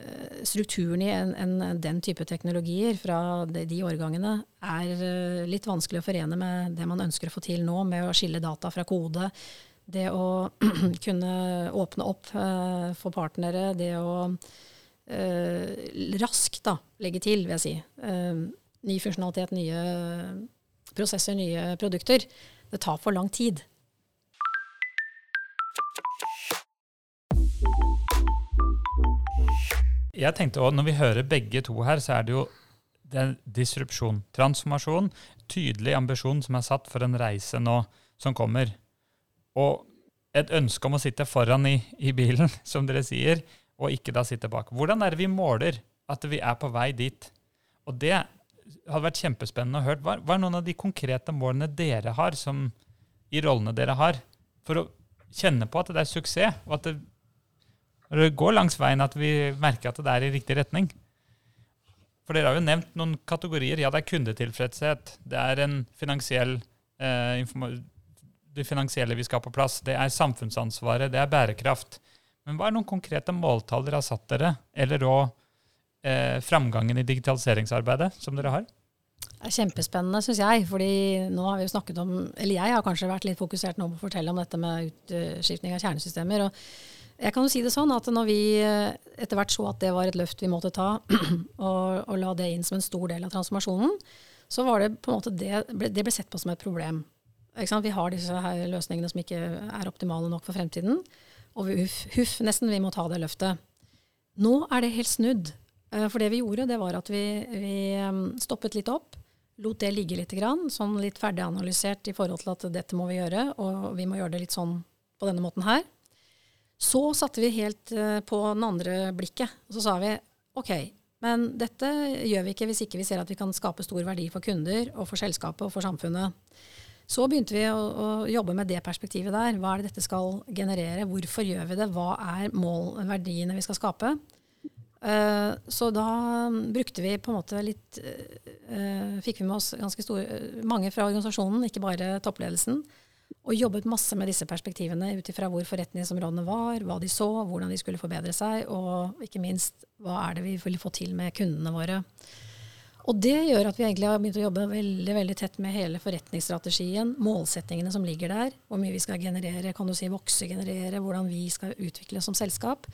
Eh, strukturen i en, en, den type teknologier fra de, de, årgangene er eh, litt vanskelig å forene med det man ønsker å få til nå, med å skille data fra kode. Det å kunne åpne opp for partnere, det å raskt da, legge til, vil jeg si. Ny funksjonalitet, nye prosesser, nye produkter. Det tar for lang tid. Jeg tenkte også, Når vi hører begge to her, så er det jo det disrupsjon, transformasjon, tydelig ambisjon som er satt for en reise nå som kommer. Og et ønske om å sitte foran i, i bilen, som dere sier, og ikke da sitte bak. Hvordan er det vi måler at vi er på vei dit? Og det hadde vært kjempespennende å høre. Hva, hva er noen av de konkrete målene dere har, som, i rollene dere har, for å kjenne på at det er suksess, og at det når det går langs veien at vi merker at det er i riktig retning. For dere har jo nevnt noen kategorier. Ja, det er kundetilfredshet. Det er en finansiell eh, det finansielle vi skal ha på plass. Det er samfunnsansvaret. Det er bærekraft. Men hva er noen konkrete måltall dere har satt dere, eller òg eh, framgangen i digitaliseringsarbeidet som dere har? Det er kjempespennende, syns jeg. fordi nå har vi jo snakket om Eller jeg har kanskje vært litt fokusert nå på å fortelle om dette med utskiftning av kjernesystemer. og jeg kan jo si det sånn at når vi eh, etter hvert så at det var et løft vi måtte ta, og, og la det inn som en stor del av transformasjonen, så var det på en måte det, det ble sett på som et problem. Vi har disse her løsningene som ikke er optimale nok for fremtiden. Og vi, huff, huff, nesten, vi må ta det løftet. Nå er det helt snudd. Eh, for det vi gjorde, det var at vi, vi stoppet litt opp. Lot det ligge litt, sånn litt ferdiganalysert i forhold til at dette må vi gjøre, og vi må gjøre det litt sånn på denne måten her. Så satte vi helt uh, på den andre blikket. Og så sa vi OK, men dette gjør vi ikke hvis ikke vi ser at vi kan skape stor verdi for kunder og for selskapet og for samfunnet. Så begynte vi å, å, jobbe med det perspektivet der. Hva er det dette skal generere? Hvorfor gjør vi det? Hva er mål, verdiene vi skal skape? Uh, så da brukte vi på en måte litt uh, Fikk vi med oss ganske store, mange fra organisasjonen, ikke bare toppledelsen og jobbet masse med disse perspektivene ut ifra hvor forretningsområdene var, hva de så, hvordan de skulle forbedre seg, og ikke minst hva er det vi vil få til med kundene våre. Og det gjør at vi egentlig har begynt å jobbe veldig veldig tett med hele forretningsstrategien, målsettingene som ligger der, hvor mye vi skal generere, kan du si vokse, generere, hvordan vi skal utvikle som selskap,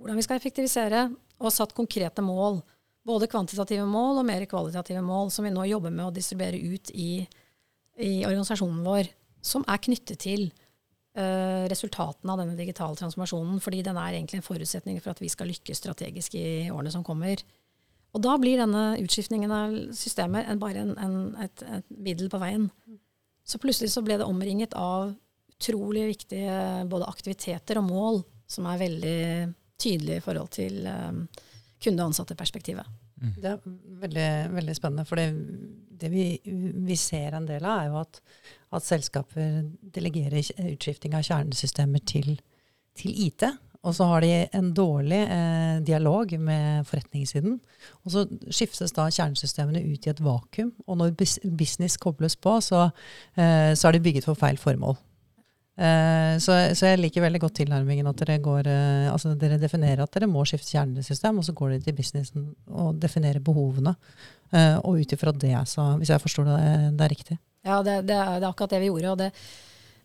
hvordan vi skal effektivisere, og satt konkrete mål. Både kvantitative mål og mer kvalitative mål, som vi nå jobber med å distribuere ut i, i organisasjonen vår som er knyttet til uh, resultatene av denne digitale transformasjonen. Fordi den er egentlig en forutsetning for at vi skal lykkes strategisk i årene som kommer. Og da blir denne utskiftningen av systemet en, bare en, en, et, et middel på veien. Så plutselig så ble det omringet av utrolig viktige både aktiviteter og mål som er veldig tydelige i forhold til um, kunde- og ansatte-perspektivet. Mm. Det er veldig, veldig spennende. For det, det vi, vi, ser en del av, er jo at, at selskaper delegerer utskifting av kjernesystemer til, til IT. Og så har de en dårlig eh, dialog med forretningssiden. Og så skiftes da kjernesystemene ut i et vakuum. Og når business kobles på, så, eh, så er de bygget for feil formål. Eh, så, så, jeg liker veldig godt tilnærmingen at dere går eh, altså dere definerer at dere må skifte kjernesystem, og så går dere til businessen og definerer behovene. Eh, og ut ifra det, så, hvis jeg forstår det, det er riktig. Ja, det, det, er, det, er, akkurat det vi gjorde. og det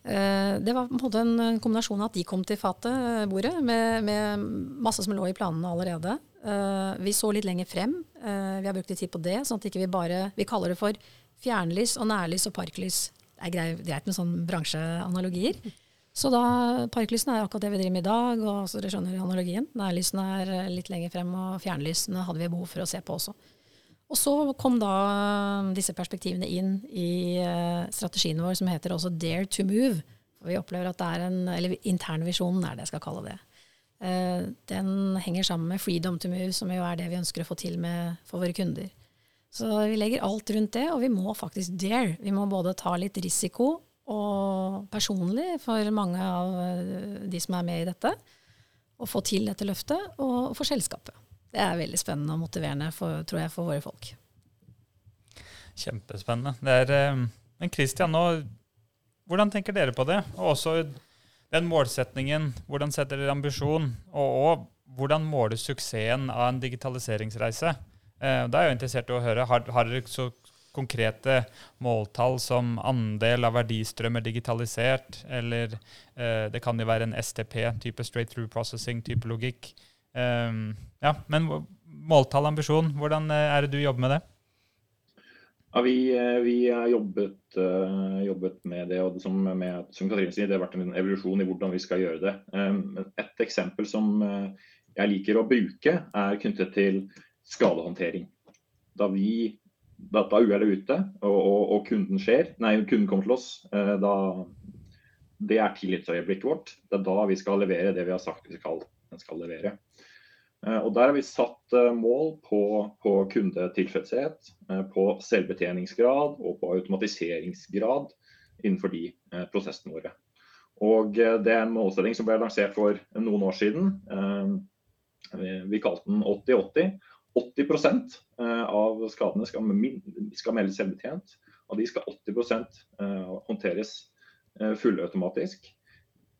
det var på en måte en kombinasjon av at de kom til fatet, bordet, med, med, masse som lå i planene allerede. Vi så litt lenger frem. Vi har brukt litt tid på det, sånn at ikke vi bare Vi kaller det for fjernlys og nærlys og parklys det er greit med sånne bransjeanalogier. Så da, Parklysene er akkurat det vi driver med i dag, og så dere skjønner analogien. Nærlysene er eh, litt lenger frem, og fjernlysene hadde vi behov for å se på også. Og så kom da eh, disse perspektivene inn i uh, strategien vår som heter også Dare to move. Og vi opplever at det er en, eller internvisjonen er det jeg skal kalle det. Uh, den henger sammen med freedom to move, som jo er det vi ønsker å få til med, for våre kunder. Så vi legger alt rundt det, og vi må faktisk dare. Vi må både ta litt risiko og personlig for mange av eh, de som er med i dette, og få til dette løftet, og for selskapet. Det er veldig spennende og motiverende, for, tror jeg, for våre folk. Kjempespennende. Det er, eh, men Christian, nå, hvordan tenker dere på det? Og også den målsetningen. Hvordan setter dere ambisjon? Og, og hvordan måles suksessen av en digitaliseringsreise? Eh, da er jeg interessert i å høre, har, har dere så konkrete måltall som andel av verdistrømmer digitalisert, eller eh, det kan jo være en STP, type straight through processing-type logikk. Um, ja, men måltall, ambisjon, hvordan eh, er det du jobber med det? Ja, vi, vi har jobbet, uh, jobbet, med det, og som, med, som Katrine sier, det har vært en evolusjon i hvordan vi skal gjøre det. Um, et eksempel som uh, jeg liker å bruke, er knyttet til skadehåndtering. Da, vi, da, uhellet er ute og, og, og, kunden skjer, nei, kunden kommer til oss, eh, da det er tillitsøyeblikket vårt. Det er da vi skal levere det vi har sagt vi skal, skal levere. Eh, og Der har vi satt eh, mål på, på kundetilfredshet, på selvbetjeningsgrad og på automatiseringsgrad innenfor de prosessene våre. Og Det er en målsetting som ble lansert for noen år siden. Vi kalte den 80-80. 80% av skadene skal, skal meldes selvbetjent. Av de skal 80% håndteres fullautomatisk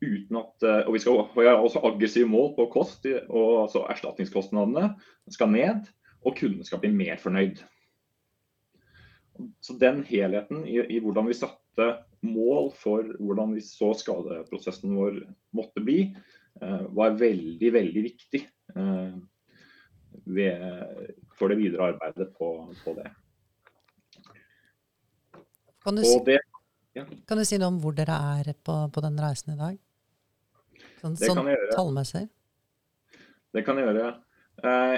uten at eh, Og vi skal ha også aggressive mål på kost, og altså erstatningskostnadene skal ned, og kundene skal bli mer fornøyd. Så den helheten i, i, hvordan vi satte mål for hvordan vi så skadeprosessen vår måtte bli, eh, var veldig, veldig viktig eh, ved, for det videre arbeidet på, på det. Kan du, si, det, ja. kan du, si, noe om hvor dere er på, på den reisen i dag? Sånn, det sånn tallmessig? Det kan jeg gjøre. Eh,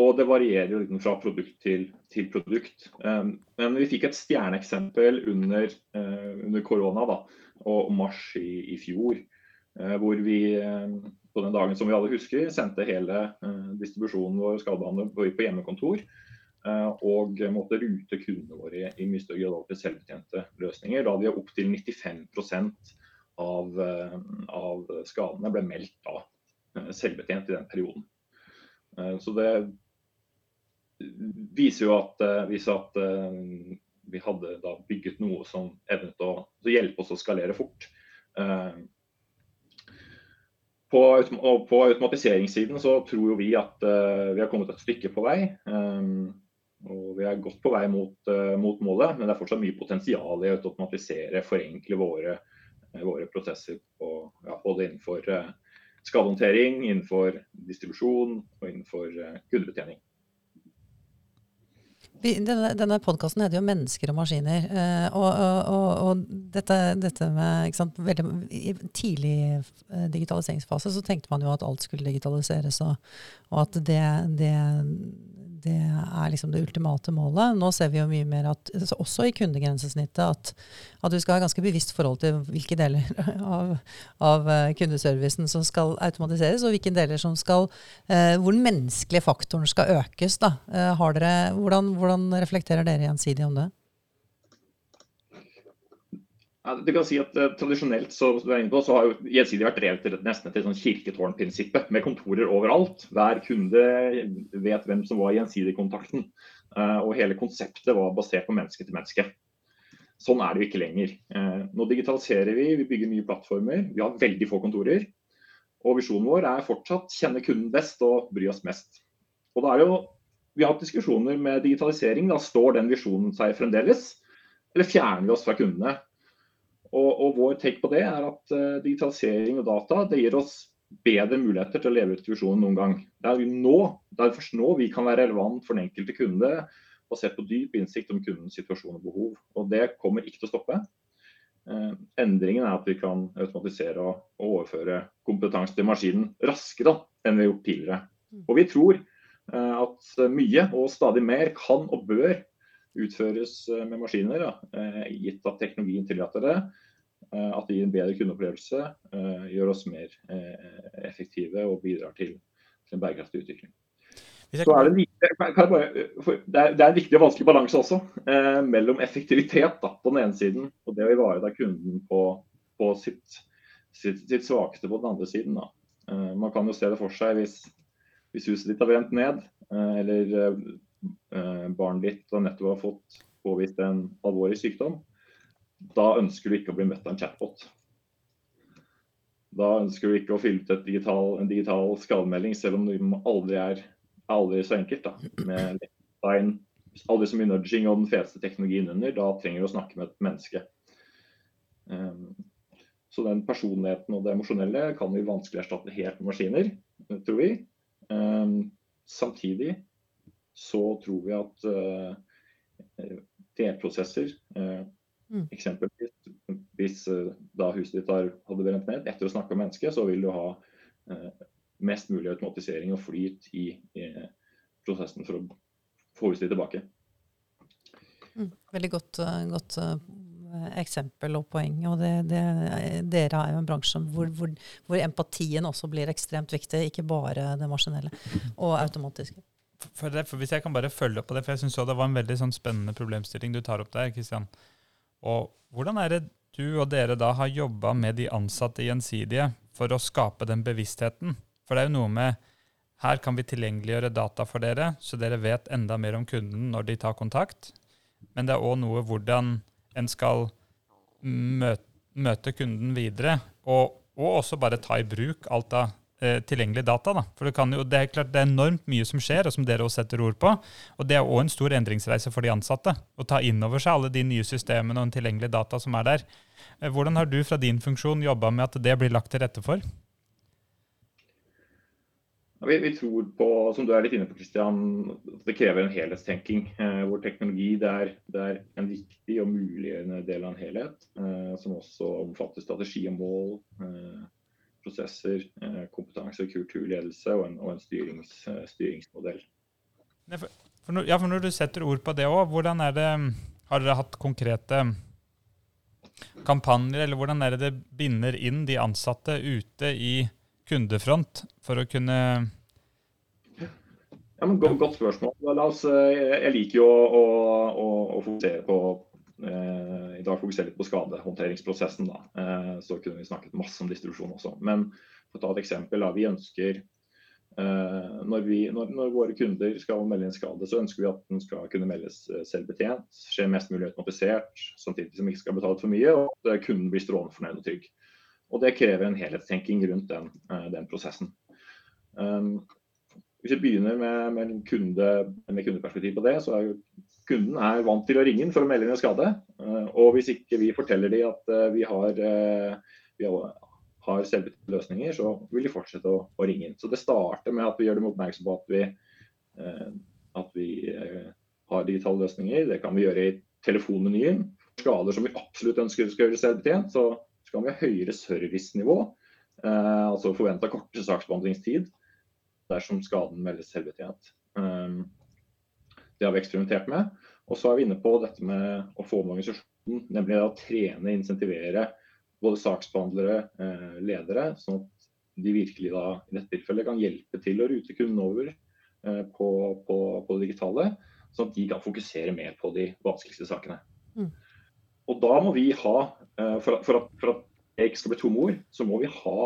og det varierer jo fra produkt til, til produkt. Eh, men vi fikk et stjerneeksempel under, eh, under korona da, og mars i, i fjor. Eh, hvor vi eh, på den dagen som vi alle husker, sendte hele eh, distribusjonen vår skadebehandler på, hjemmekontor. Og måtte rute kundene våre i mye større grad til selvbetjente løsninger. Da vi opptil 95 av, eh, av skadene ble meldt da eh, selvbetjent i den perioden. Eh, så det viser jo at, viser at vi hadde da bygget noe som evnet å hjelpe oss å skalere fort. På, på, automatiseringssiden så tror vi at vi har kommet et stykke på vei. og vi er godt på vei mot, mot målet, men det er fortsatt mye potensial i å automatisere, forenkle våre våre prosesser på, ja, både innenfor uh, skadehåndtering, innenfor distribusjon og innenfor uh, kundebetjening. Denne, denne podkasten heter jo 'Mennesker og maskiner'. Eh, og, og, og, og dette, dette, med sant, veldig, I tidlig digitaliseringsfase så tenkte man jo at alt skulle digitaliseres, og, at det, det det er liksom det ultimate målet. Nå ser vi jo mye mer at, også i kundegrensesnittet, at, at, du skal ha ganske bevisst forhold til hvilke deler av, av eh, kundeservicen som skal automatiseres, og hvilke deler som skal eh, Hvor den menneskelige faktoren skal økes. Da. Eh, dere, hvordan, hvordan reflekterer dere gjensidig om det? Ja, du kan si at uh, Tradisjonelt så, på, så har jo Gjensidig vært drevet til, nesten etter sånn kirketårnprinsippet, med kontorer overalt. Hver kunde vet hvem som var Gjensidig-kontakten. Uh, og hele konseptet var basert på menneske til menneske. Sånn er det jo ikke lenger. Uh, nå digitaliserer vi, vi bygger nye plattformer. Vi har veldig få kontorer. Og visjonen vår er fortsatt kjenne kunden best og bry oss mest. Og da er det jo, Vi har hatt diskusjoner med digitalisering. Da står den visjonen seg fremdeles? Eller fjerner vi oss fra kundene? Og, og, vår take på det er at uh, digitalisering og data det gir oss bedre muligheter til å leve ut visjonen noen gang. Det er, nå, det er først nå vi kan være relevant for den enkelte kunde, basert på dyp innsikt om kundens situasjon og behov. Og Det kommer ikke til å stoppe. Uh, endringen er at vi kan automatisere og, og overføre kompetanse til maskinen raskere enn vi har gjort tidligere. Mm. Og vi tror uh, at mye og stadig mer kan og bør utføres eh, med maskiner, da, eh, gitt at teknologien tillater det. Eh, at det gir en bedre kundeopplevelse, gjør oss mer effektive og bidrar til, en bærekraftig utvikling. Så er det, like, det, er, det en viktig og vanskelig balanse også, eh, mellom effektivitet da, på den ene siden og det å ivareta kunden på, på sitt, sitt, sitt, svakeste på den andre siden. Eh, man kan jo se det for seg hvis, hvis huset ditt har brent ned, eh, eller barnet ditt og nettopp har fått påvist en alvorlig sykdom, da ønsker du ikke å bli møtt av en chatbot. Da ønsker du ikke å fylle ut digital, en digital skademelding, selv om det aldri er aldri så enkelt. da, Med design, aldri så mye nudging og den feteste teknologien under. Da trenger du å snakke med et menneske. Um, så den personligheten og det emosjonelle kan vi vanskelig erstatte helt med maskiner, tror vi. Um, samtidig så tror vi at uh, delprosesser uh, mm. Eksempelvis hvis uh, da huset ditt har, hadde brent ned, etter å snakke med mennesket, så vil du ha mest mulig automatisering og flyt i, i prosessen for å få huset ditt tilbake. Mm. Veldig godt, godt eksempel og poeng. og det, det, Dere er jo en bransje hvor, hvor, hvor, empatien også blir ekstremt viktig, ikke bare det maskinelle og automatiske for, det, for Hvis jeg kan bare følge opp på det, for jeg syns det var en veldig sånn spennende problemstilling du tar opp der. Kristian. Og hvordan er det du og dere da har jobba med de ansatte Gjensidige for å skape den bevisstheten? For det er jo noe med her kan vi tilgjengeliggjøre data for dere, så dere vet enda mer om kunden når de tar kontakt. Men det er òg noe hvordan en skal møte, møte kunden videre, og, og, også bare ta i bruk alt av tilgjengelig data. Da. For det, jo, det, er klart det er enormt mye som skjer, og som dere også setter ord på. Og det er òg en stor endringsreise for de ansatte. Å ta inn over seg alle de nye systemene og den tilgjengelige data som er der. Eh, hvordan har du fra din funksjon jobba med at det blir lagt til rette for? Vi, vi, tror på, som du er litt inne på, Christian, at det krever en helhetstenking. Eh, hvor teknologi det er, det er, en viktig og muliggjørende del av en helhet. Eh, som også omfatter strategi og mål, eh, prosesser, eh, kompetanse, kultur, ledelse og en, og en styrings, eh, styringsmodell. For, for, når, ja, for når du setter ord på det òg, hvordan er det Har dere hatt konkrete kampanjer, eller hvordan er det det binder inn de ansatte ute i kundefront for å kunne ja, men godt, godt spørsmål. Oss, eh, jeg liker jo å, å, å fokusere på I dag fokuserer vi litt på skadehåndteringsprosessen. Da. Eh, så kunne vi snakket masse om distribusjon også. Men for å ta et eksempel. Da, vi ønsker eh, når, vi, når, når, våre kunder skal melde en skade, så ønsker vi at den skal kunne meldes eh, selvbetjent. Skje mest mulig automatisert, samtidig som vi ikke skal betale for mye. Og at kunden blir strålende fornøyd og trygg. Og det krever en helhetstenking rundt den, eh, den prosessen. Hvis vi begynner med, med, kunde, med, kundeperspektiv på det, så er jo kunden er vant til å ringe inn for å melde inn en skade. Uh, og hvis ikke vi forteller dem at uh, vi har, uh, vi har selvbetjente løsninger, så vil de fortsette å, å, ringe inn. Så det starter med at vi gjør dem oppmerksom på at vi, at vi har digitale løsninger. Det kan vi gjøre i telefonmenyen. Skader som vi absolutt ønsker skal gjøres selvbetjent, så skal vi ha høyere servicenivå, eh, altså forventa kortere saksbehandlingstid dersom skaden meldes selvbetjent. Um, det har vi eksperimentert med. Og så er vi inne på dette med å få med organisasjonen, nemlig å trene, insentivere både saksbehandlere, eh, ledere, sånn at de virkelig da i dette tilfellet kan hjelpe til å rute kunden over eh, på, på, på, det digitale, sånn at de kan fokusere mer på de vanskeligste sakene. Mm. Og da må vi ha, eh, for at, for at, for at det ikke skal bli tomme ord, så må vi ha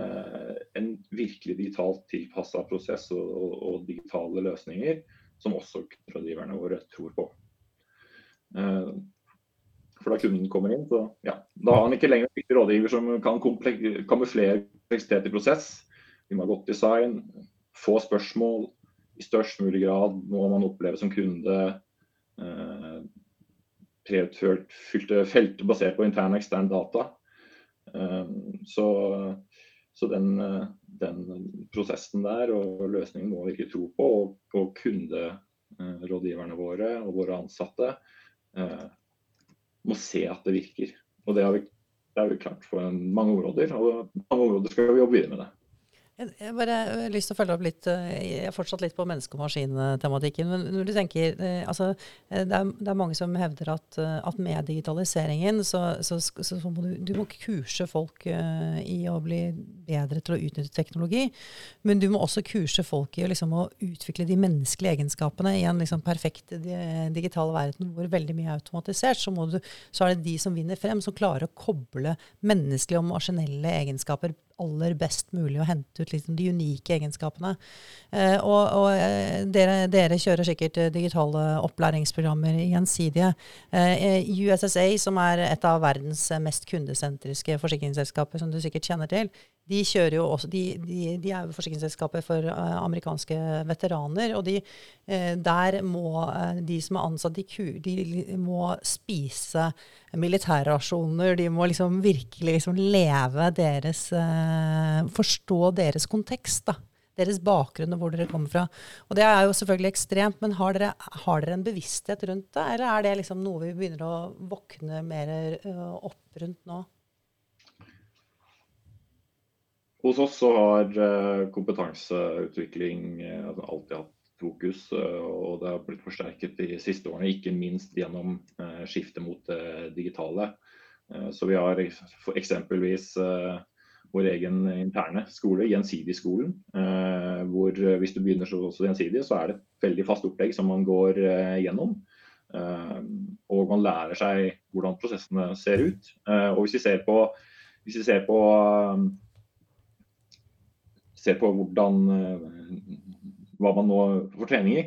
eh, en virkelig digitalt tilpassa prosess og, og, og, digitale løsninger som også rådgiverne våre tror på. Eh, for da kunden kommer inn, så ja, da har han ikke lenger en rådgiver som kan kamuflere kompleksitet i prosess. Vi må ha godt design, få spørsmål i størst mulig grad noe man opplever som kunde. Eh, fylte felter basert på intern og ekstern data. Ehm, så, så den, den, prosessen der og løsningen må vi ikke tro på. Og, og kunderådgiverne våre og våre ansatte eh, må se at det virker. Og det har vi, det har vi klart på mange områder, og mange områder skal vi jobbe videre med det. Jeg bare har lyst til å følge opp litt eh, Jeg er fortsatt litt på menneske- og maskin-tematikken. Men når du tenker eh, altså, eh, det, er, det er mange som hevder at, at med digitaliseringen så, så, så, må du, du må kurse folk i å bli bedre til å utnytte teknologi. Men du må også kurse folk i liksom, å utvikle de menneskelige egenskapene i en liksom, perfekt digital verden hvor veldig mye er automatisert. Så, du, så er det de som vinner frem, som klarer å koble menneskelige og maskinelle egenskaper aller best mulig å hente ut liksom, de unike egenskapene. Eh, og, og eh, dere, dere, kjører sikkert eh, digitale opplæringsprogrammer gjensidige. Eh, USSA, som er et av verdens mest kundesentriske forsikringsselskaper, som du sikkert kjenner til, de, også, de, de, de er jo forsikringsselskapet for uh, amerikanske veteraner. Og uh, der må uh, de som er ansatt, de, må spise militærrasjoner. De må liksom virkelig liksom leve deres Forstå deres kontekst. da deres bakgrunn og hvor dere kommer fra. Og Det er jo selvfølgelig ekstremt, men har dere, har dere en bevissthet rundt det? Eller er det liksom noe vi begynner å våkne mer opp rundt nå? Hos oss så har eh, kompetanseutvikling eh, altså alltid hatt fokus, eh, og det har blitt forsterket de siste årene, ikke minst gjennom skiftet mot det digitale. Så vi har eksempelvis vår egen interne skole, Gjensidig-skolen. Hvor hvis du begynner så gjensidig, så er det et veldig fast opplegg som man går gjennom. Og man lærer seg hvordan prosessene ser ut. Og hvis vi ser på, hvis vi ser på, ser på hvordan hva man nå får trening i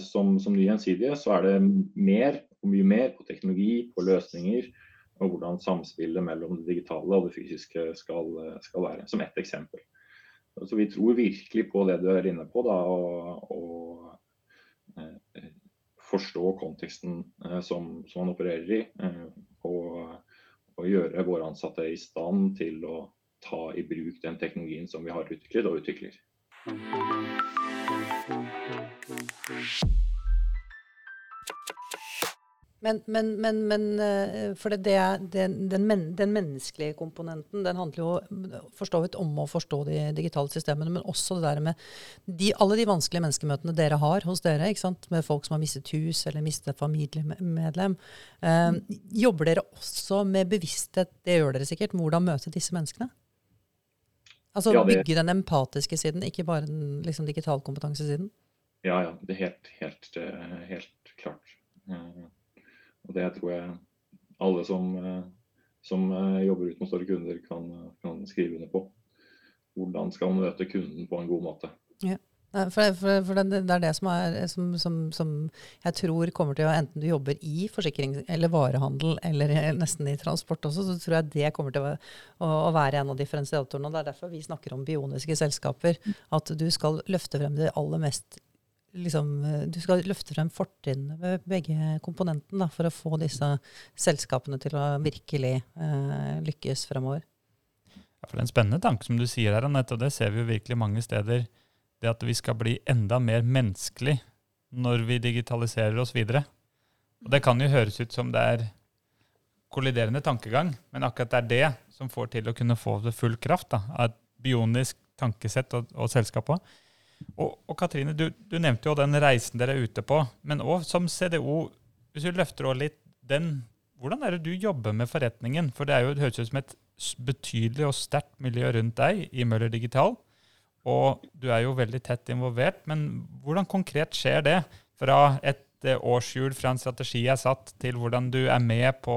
som, som ny gjensidige, så er det mer og mye mer på teknologi, på løsninger og hvordan samspillet mellom det digitale og det fysiske skal, skal være, som ett eksempel. Så vi tror virkelig på det du er inne på, da, og, eh, forstå konteksten eh, som, som, man opererer i. Eh, og, og, gjøre våre ansatte i stand til å ta i bruk den teknologien som vi har utviklet og utvikler. Men, men, men, men eh, for det, det, den, den, den, menneskelige komponenten den handler jo forstå vidt om å forstå de digitale systemene, men også det der med de, alle de vanskelige menneskemøtene dere har hos dere, ikke sant? med folk som har mistet hus eller mistet familiemedlem. Eh, jobber dere også med bevissthet, det gjør dere sikkert, hvordan møte disse menneskene? Altså ja, det, bygge den empatiske siden, ikke bare den liksom, digitalkompetansesiden? Ja, ja. Det er helt, helt, eh, helt klart. Og Det tror jeg alle som, eh, som eh, jobber ut mot større kunder, kan, kan, skrive under på. Hvordan skal man møte kunden på en god måte. Ja. For, for, for det, det, er det som, er, som, som, som, jeg tror kommer til å Enten du jobber i forsikring eller varehandel eller nesten i transport også, så tror jeg det kommer til å, å være en av differensiatorene. og Det er derfor vi snakker om bioniske selskaper. At du skal løfte frem det aller mest liksom, eh, du skal løfte frem fortrinnene ved begge komponentene for å få disse selskapene til å virkelig eh, lykkes fremover. Ja, for Det er en spennende tanke som du sier her, Anette, og det ser vi jo virkelig mange steder. Det at vi skal bli enda mer menneskelig når vi digitaliserer oss videre. Og Det kan jo høres ut som det er kolliderende tankegang, men akkurat det er det som får til å kunne få det full kraft av et bionisk tankesett og, og selskap òg. Og, og Katrine, du, du, nevnte jo den reisen dere er ute på. Men òg som CDO, hvis du løfter over litt den, hvordan er det du jobber med forretningen? For det jo, det høres ut som et betydelig og sterkt miljø rundt deg i Møller Digital. Og du er jo veldig tett involvert. Men hvordan konkret skjer det? Fra et eh, årshjul, fra en strategi er satt, til hvordan du er med på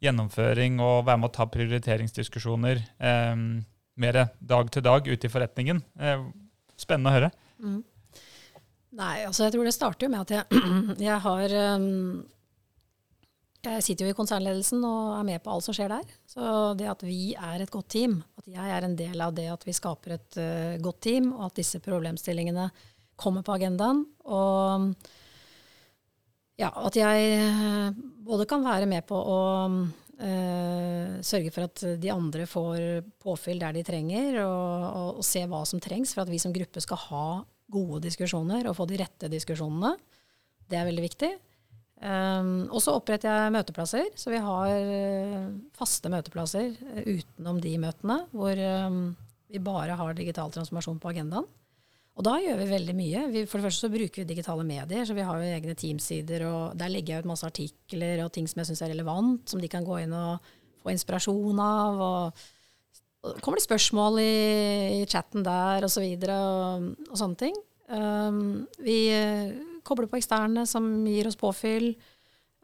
gjennomføring og være med å ta prioriteringsdiskusjoner eh, mer dag til dag ute i forretningen. Eh, Spennende å høre. Mm. Nei, altså jeg tror det starter jo med at jeg, jeg har um, Jeg sitter jo i konsernledelsen og er med på alt som skjer der. Så det at vi er et godt team, at jeg er en del av det at vi skaper et uh, godt team, og at disse problemstillingene kommer på agendaen, og ja, at jeg uh, både kan være med på å Uh, sørge for at de andre får påfyll der de trenger, og, og, og, se hva som trengs for at vi som gruppe skal ha gode diskusjoner og få de rette diskusjonene. Det er veldig viktig. Um, og så oppretter jeg møteplasser, så vi har uh, faste møteplasser uh, utenom de møtene hvor um, vi bare har digital transformasjon på agendaen. Og da gjør vi veldig mye. Vi, for det første så bruker vi digitale medier, så vi har jo egne teamsider, og der legger jeg ut masse artikler og ting som jeg syns er relevant, som de kan gå inn og få inspirasjon av. og, og kommer det spørsmål i, i chatten der, og så videre, og, og sånne ting. Um, vi uh, kobler på eksterne som gir oss påfyll.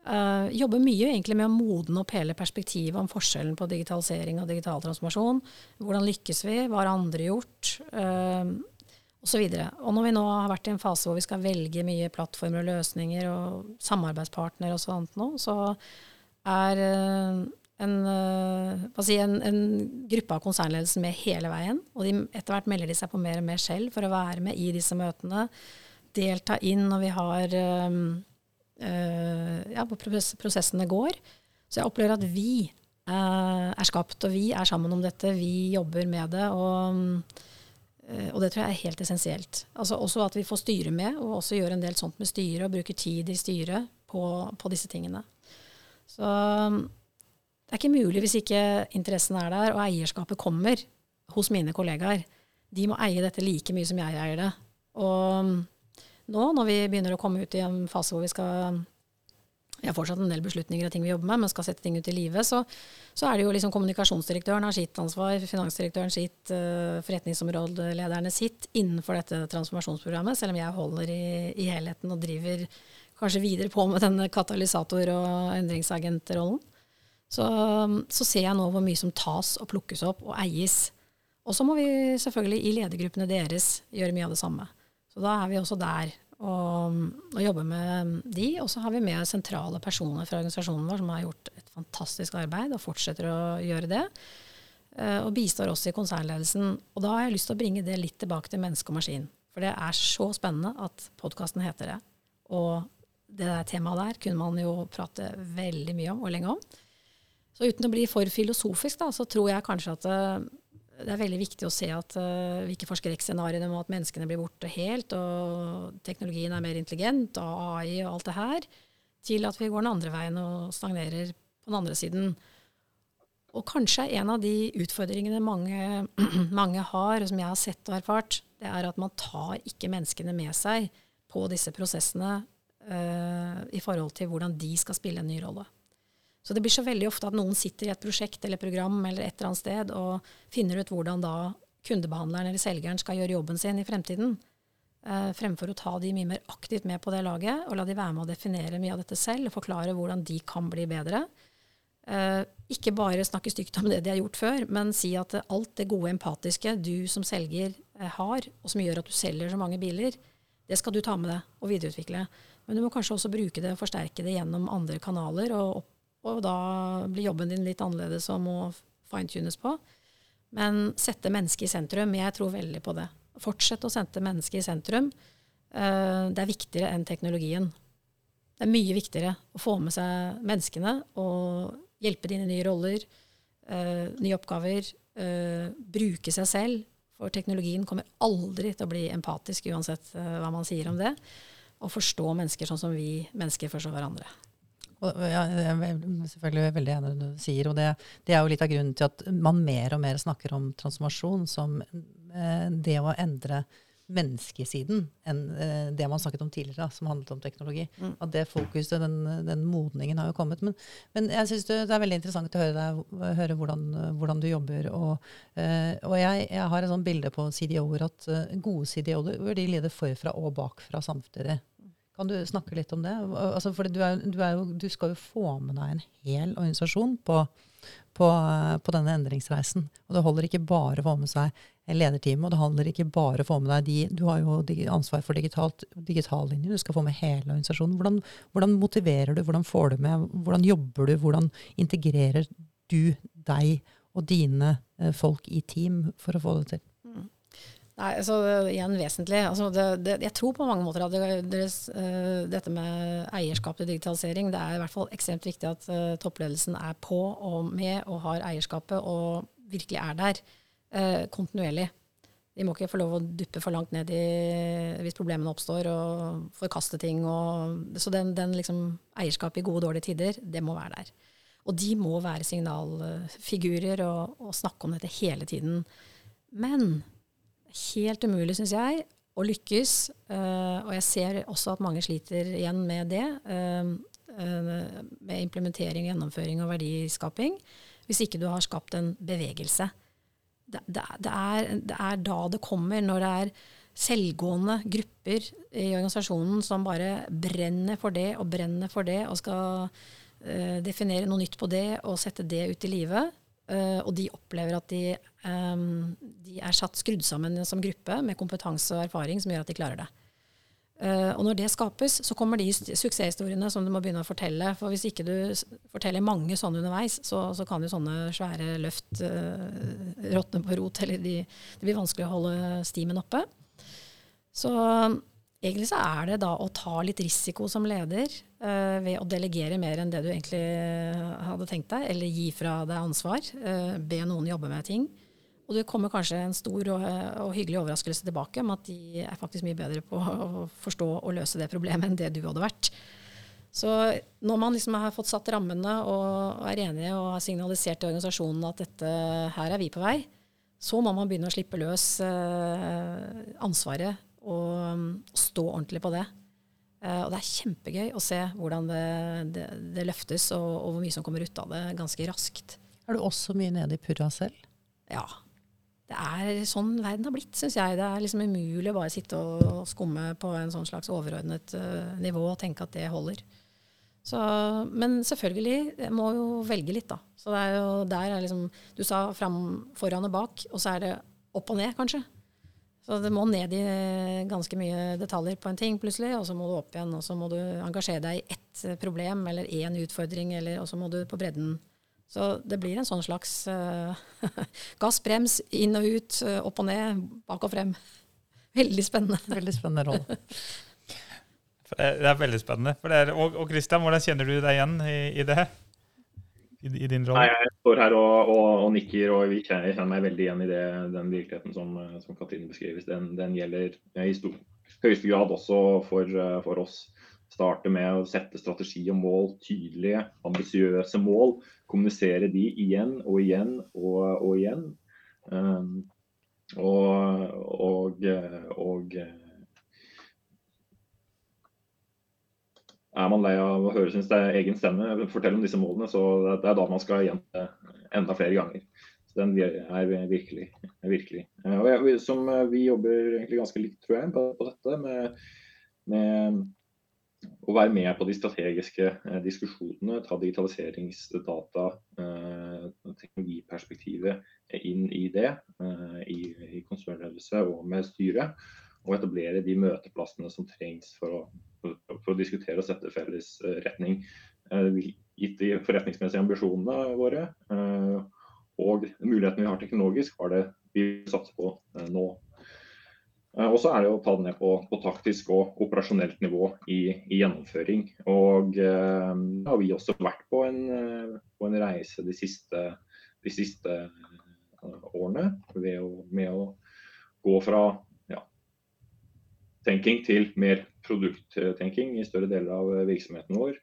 Uh, jobber mye egentlig med å modne opp hele perspektivet om forskjellen på digitalisering og digital transformasjon. Hvordan lykkes vi? Hva har andre gjort? Uh, osv. Og, og når vi nå har vært i en fase hvor vi skal velge mye plattformer og løsninger og samarbeidspartner og sånt nå, så er uh, en, eh, si, en, en, gruppe av konsernledelsen med hele veien. Og etter hvert melder de seg på mer og mer selv for å være med i disse møtene. Delta inn når vi har øh, ja, hvor prosessene går. Så jeg opplever at vi øh, er skapt, og vi er sammen om dette. Vi jobber med det. og Eh, og det tror jeg er helt essensielt. Altså også at vi får styre med, og også gjør en del sånt med styret, og bruker tid i styret på, på, disse tingene. Så det er ikke mulig hvis ikke interessen er der, og eierskapet kommer hos mine kollegaer. De må eie dette like mye som jeg eier det. Og nå, når vi begynner å komme ut i en fase hvor vi skal vi har fortsatt en del beslutninger og ting vi jobber med, men skal sette ting ut i livet, så, så, er det jo liksom kommunikasjonsdirektøren har sitt ansvar, finansdirektøren sitt, uh, forretningsområdelederne sitt innenfor dette transformasjonsprogrammet, selv om jeg holder i, i helheten og driver kanskje videre på med denne katalysator- og endringsagentrollen. Så, så ser jeg nå hvor mye som tas og plukkes opp og eies. Og så må vi selvfølgelig i ledergruppene deres gjøre mye av det samme. Så da er vi også der og, og jobber med de. Og så har vi med sentrale personer fra organisasjonen vår som har gjort et fantastisk arbeid og fortsetter å gjøre det. Eh, og bistår også i konsernledelsen. Og da har jeg lyst til å bringe det litt tilbake til menneske og maskin. For det er så spennende at podkasten heter det. Og det der temaet der kunne man jo prate veldig mye om og lenge om. Så uten å bli for filosofisk, da, så tror jeg kanskje at det, er veldig viktig å se at uh, vi ikke får skrekkscenarioene om at menneskene blir borte helt, og teknologien er mer intelligent, og AI og alt det her, til at vi går den andre veien og stagnerer på den andre siden. Og kanskje en av de utfordringene mange, mange, har, og som jeg har sett og erfart, det er at man tar ikke menneskene med seg på disse prosessene uh, i forhold til hvordan de skal spille en ny rolle. Så det blir så veldig ofte at noen sitter i et prosjekt eller program eller et eller annet sted og finner ut hvordan da kundebehandleren eller selgeren skal gjøre jobben sin i fremtiden. Uh, fremfor å ta de mye mer aktivt med på det laget og la de være med å definere mye av dette selv og forklare hvordan de kan bli bedre. Uh, ikke bare snakke stygt om det de har gjort før, men si at alt det gode empatiske du som selger uh, har, og som gjør at du selger så mange biler, det skal du ta med deg og videreutvikle. Men du må kanskje også bruke det og forsterke det gjennom andre kanaler, og, og da blir jobben din litt annerledes og må fine-tunes på. Men sette mennesket i sentrum. Jeg tror veldig på det. Fortsett å sette mennesket i sentrum. Uh, det er viktigere enn teknologien. Det er mye viktigere å få med seg menneskene og hjelpe dine nye roller, uh, nye oppgaver, uh, bruke seg selv. For teknologien kommer aldri til å bli empatisk, uansett hva man sier om det. Og forstå mennesker sånn som vi mennesker forstår hverandre. Og, ja, jeg er selvfølgelig veldig enig i det du sier. og det, det, er jo litt av grunnen til at man mer og mer snakker om transformasjon som det å endre menneskesiden enn eh, det man snakket om tidligere, som handlet om teknologi. Mm. At det fokuset, den, den, modningen, har jo kommet. Men, men jeg syns det, er veldig interessant å høre, deg, høre hvordan, hvordan, du jobber. Og, eh, og jeg, jeg, har et sånt bilde på CDO-er at gode CDO-er de leder forfra og bakfra samtidig. Kan du snakke litt om det? Altså, for du, du, du, skal jo få med deg en hel organisasjon på, på, på denne endringsreisen. Og det holder ikke bare å få med seg lederteamet. Og det handler ikke bare å få med deg de Du har jo ansvar for digitalt, digitallinjen. Du skal få med hele organisasjonen. Hvordan, hvordan, motiverer du? Hvordan får du med? Hvordan jobber du? Hvordan integrerer du deg og dine eh, folk i team for å få det til? Nei, altså igjen vesentlig. Altså, det, det, jeg tror på mange måter at deres, uh, dette med eierskap til digitalisering, det er i hvert fall ekstremt viktig at uh, toppledelsen er på og med og har eierskapet og virkelig er der uh, kontinuerlig. De må ikke få lov å duppe for langt ned i, hvis problemene oppstår, og forkaste ting. Og, så den, den liksom, eierskapet i gode og dårlige tider, det må være der. Og de må være signalfigurer og, og snakke om dette hele tiden. Men helt umulig, syns jeg, å lykkes. Uh, og jeg ser også at mange sliter igjen med det. Uh, uh, med implementering, gjennomføring og verdiskaping. Hvis ikke du har skapt en bevegelse det, det, er, det, er, da det kommer, når det er selvgående grupper i organisasjonen som bare brenner for det og brenner for det og skal definere noe nytt på det og sette det ut i livet. Og de opplever at de, um, de er satt skrudd sammen som gruppe med kompetanse og erfaring som gjør at de klarer det. Uh, og når det skapes, så kommer de suksesshistoriene som du må begynne å fortelle. For hvis ikke du forteller mange sånne underveis, så, så kan jo sånne svære løft uh, råtne på rot. Eller de, det blir vanskelig å holde stimen oppe. Så egentlig så er det da å ta litt risiko som leder uh, ved å delegere mer enn det du egentlig hadde tenkt deg, eller gi fra deg ansvar. be noen jobbe med ting. Og det kommer kanskje en stor og, og, hyggelig overraskelse tilbake om at de er faktisk mye bedre på å forstå og løse det problemet enn det du hadde vært. Så når man liksom har fått satt rammene og er enige og har signalisert til organisasjonen at dette, her er vi på vei, så må man begynne å slippe løs eh, ansvaret og, stå ordentlig på det. Eh, og det er kjempegøy å se hvordan det, det, det løftes, og, og, hvor mye som kommer ut av det ganske raskt. Er du også mye nede i purra selv? Ja, det er sånn verden har blitt, syns jeg. Det er liksom umulig å bare sitte og skumme på en sånn slags overordnet uh, nivå og tenke at det holder. Så, men selvfølgelig, jeg må jo velge litt, da. Så det er jo der er liksom Du sa fram, foran og bak, og så er det opp og ned, kanskje. Så det må ned i ganske mye detaljer på en ting plutselig, og så må du opp igjen, og så må du engasjere deg i ett problem eller én utfordring, eller, og så må du på bredden. Så det blir en sånn slags uh, gassbrems inn og ut, uh, opp og ned, bak og frem. Veldig spennende. Veldig spennende rolle. Det er veldig spennende. Er, og Christian, hvordan kjenner du deg igjen i, i det? I, I, din rolle? Nei, Jeg står her og, og, og nikker, og kjenner, jeg kjenner meg veldig igjen i det, den virkeligheten som, som Katrine beskrives. Den, den gjelder i stor, høyeste grad også for, for, oss. Starte med å sette strategi og mål, tydelige, ambisiøse mål. Kommunisere de igjen og igjen og, og igjen. Um, og, og, og er man lei av å høre sin egen stemme fortelle om disse målene, så det er da man skal gjenta enda flere ganger. Så Den er virkelig. Er virkelig. Og jeg, som vi jobber egentlig ganske likt, tror jeg, på, på dette med, med, å være med på de strategiske eh, diskusjonene, ta digitaliseringsdata, eh, teknologiperspektivet inn i det, eh, i, i konsernledelse og med styret og etablere de møteplassene som trengs for å, for, å diskutere og sette felles retning. Gitt de forretningsmessige ambisjonene våre og mulighetene vi har teknologisk, var det vi satser på nå. Og så er det å ta det ned på, på taktisk og operasjonelt nivå i, i gjennomføring. Og da har vi også vært på en, på en reise de siste, de siste årene ved å, med å gå fra tenking til mer produkttenking i større deler av virksomheten vår.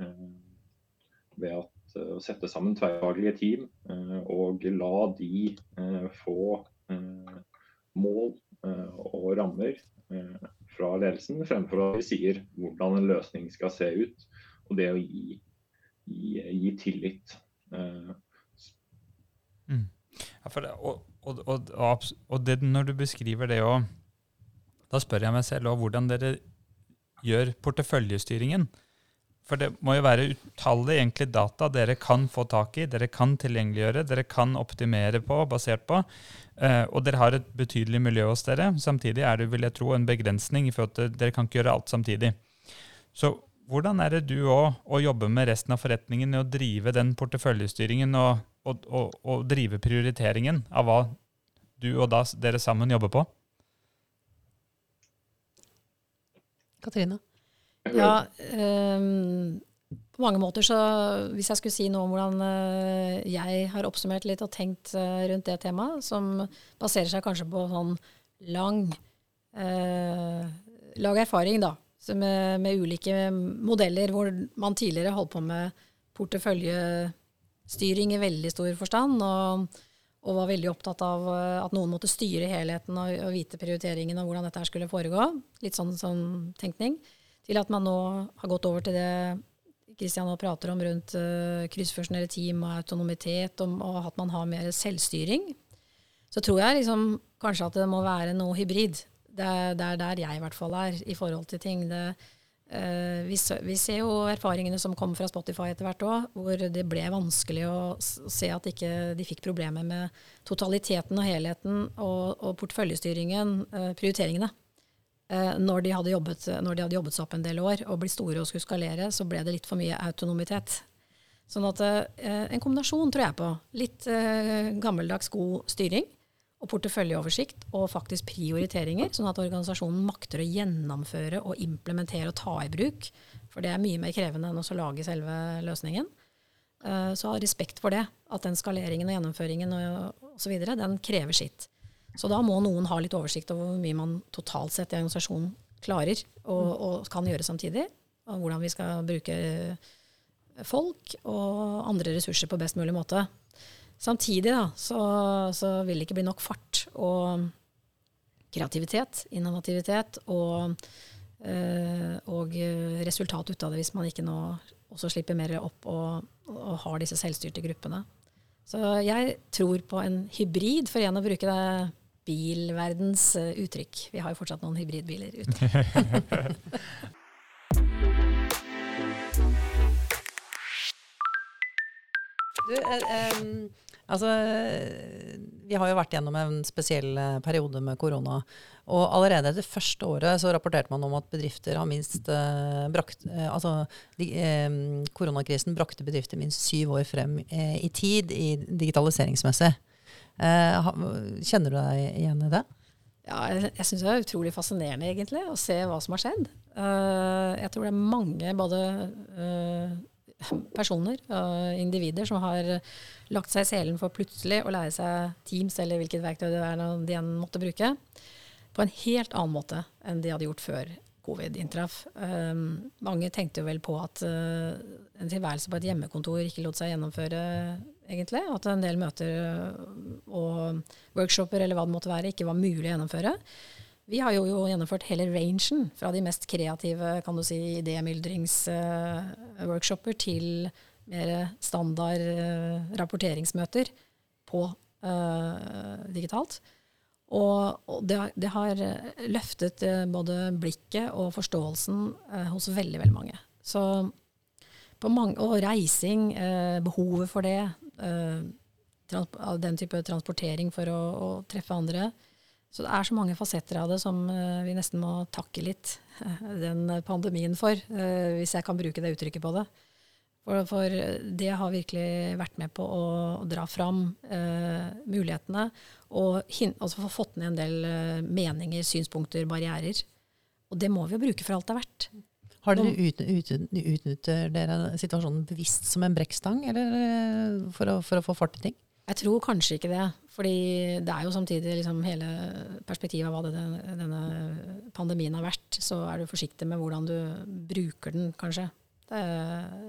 Eh, ved at eh, å sette sammen tverrfaglige team eh, og la de få mål og rammer fra ledelsen, fremfor at vi sier hvordan en løsning skal se ut. Og det å gi, gi, gi tillit. Mm. Ja, det, og, og, og, og det, når du beskriver det òg da spør jeg meg selv òg hvordan dere gjør porteføljestyringen. For det må jo være utallige egentlig data dere kan få tak i, dere kan tilgjengeliggjøre, dere kan optimere på, basert på. Uh, og dere har et betydelig miljø hos dere. Samtidig er det vil jeg tro, en begrensning i forhold til dere kan ikke gjøre alt samtidig. Så hvordan er det du òg jobber med resten av forretningen i å drive den porteføljestyringen og, og, og, og drive prioriteringen av hva du og da, dere sammen jobber på? Katrine? Ja, um, på mange måter så Hvis jeg skulle si noe om hvordan uh, jeg har oppsummert litt og tenkt uh, rundt det temaet, som baserer seg kanskje på sånn lang, uh, Lag erfaring, da, med, med, ulike modeller hvor man tidligere holdt på med porteføljestyring i veldig stor forstand. og og var veldig opptatt av eh, at noen måtte styre helheten og, og vite prioriteringen og hvordan dette skulle foregå. Litt sånn, sånn tenkning. Til at man nå har gått over til det Kristian nå prater om rundt uh, kryssfunksjonelle team og autonomitet, og, og, at man har mer selvstyring. Så tror jeg liksom kanskje at det må være noe hybrid. Det, det er der jeg i hvert fall er i forhold til ting. Det, Uh, vi, vi, ser jo erfaringene som kom fra Spotify etter hvert òg, hvor det ble vanskelig å se at ikke de fikk problemer med totaliteten og helheten og, og porteføljestyringen, uh, prioriteringene. Uh, når, de jobbet, når, de hadde jobbet seg opp en del år og blitt store og skulle skalere, så ble det litt for mye autonomitet. Sånn at en kombinasjon, tror jeg på. Litt gammeldags god styring og porteføljeoversikt og faktisk prioriteringer, sånn at organisasjonen makter å gjennomføre og implementere og ta i bruk. For det er mye mer krevende enn å lage selve løsningen. Eh, så ha respekt for det. At den skaleringen og gjennomføringen og osv. den krever sitt. Så da må noen ha litt oversikt over hvor mye man totalt sett i organisasjonen klarer og, og kan gjøre samtidig. Og hvordan vi skal bruke folk og andre ressurser på best mulig måte. Samtidig da, så, så, vil det ikke bli nok fart og kreativitet, innovativitet og, øh, og resultat ut av det hvis man ikke nå også slipper mer opp og, og har disse selvstyrte gruppene. Så jeg tror på en hybrid, for igjen å bruke det bilverdens eh, uttrykk. Vi har jo fortsatt noen hybridbiler ute. Du, eh, altså, vi har jo vært gjennom en spesiell eh, periode med korona. Og allerede etter første året så rapporterte man om at bedrifter har minst eh, brakt eh, Altså de, koronakrisen brakte bedrifter minst syv år frem eh, i tid i digitaliseringsmessig. Eh, kjenner du deg igjen i det? Ja, jeg, jeg syns det er utrolig fascinerende egentlig å se hva som har skjedd. Uh, jeg tror det er mange både uh, personer og individer som har lagt seg i selen for plutselig å lære seg Teams eller hvilket verktøy det er de enn måtte bruke, på en helt annen måte enn de hadde gjort før covid inntraff. Eh, mange tenkte jo vel på at uh, en tilværelse på et hjemmekontor ikke lot seg gjennomføre, egentlig. At en del møter eh, og workshoper eller hva det måtte være, ikke var mulig å gjennomføre. Vi har jo, jo gjennomført hele rangen, fra de mest kreative kan du si, idémyldringsworkshoper til mer standard eh, rapporteringsmøter på uh, digitalt. Og, og det, har- det har løftet både blikket og forståelsen uh, hos veldig, veldig mange. Så mange, og reising, eh, behovet for det, av den type transportering for å, å treffe andre. Så det er så mange fasetter av det som eh, vi nesten må takke litt eh, den pandemien for, eh, hvis jeg kan bruke det uttrykket på det. For, for det har virkelig vært med på å dra fram eh, mulighetene og hin, altså få fått ned en del eh, meninger, synspunkter, barrierer. Og det må vi jo bruke for alt det er verdt. Har dere ut, ut, utnytter dere situasjonen bevisst som en brekkstang, eller eh, for å, for å få fart i ting? Jeg tror kanskje ikke det. Fordi det er jo samtidig liksom hele perspektivet av hva det, denne pandemien har vært. Så er du forsiktig med hvordan du bruker den, kanskje. Det,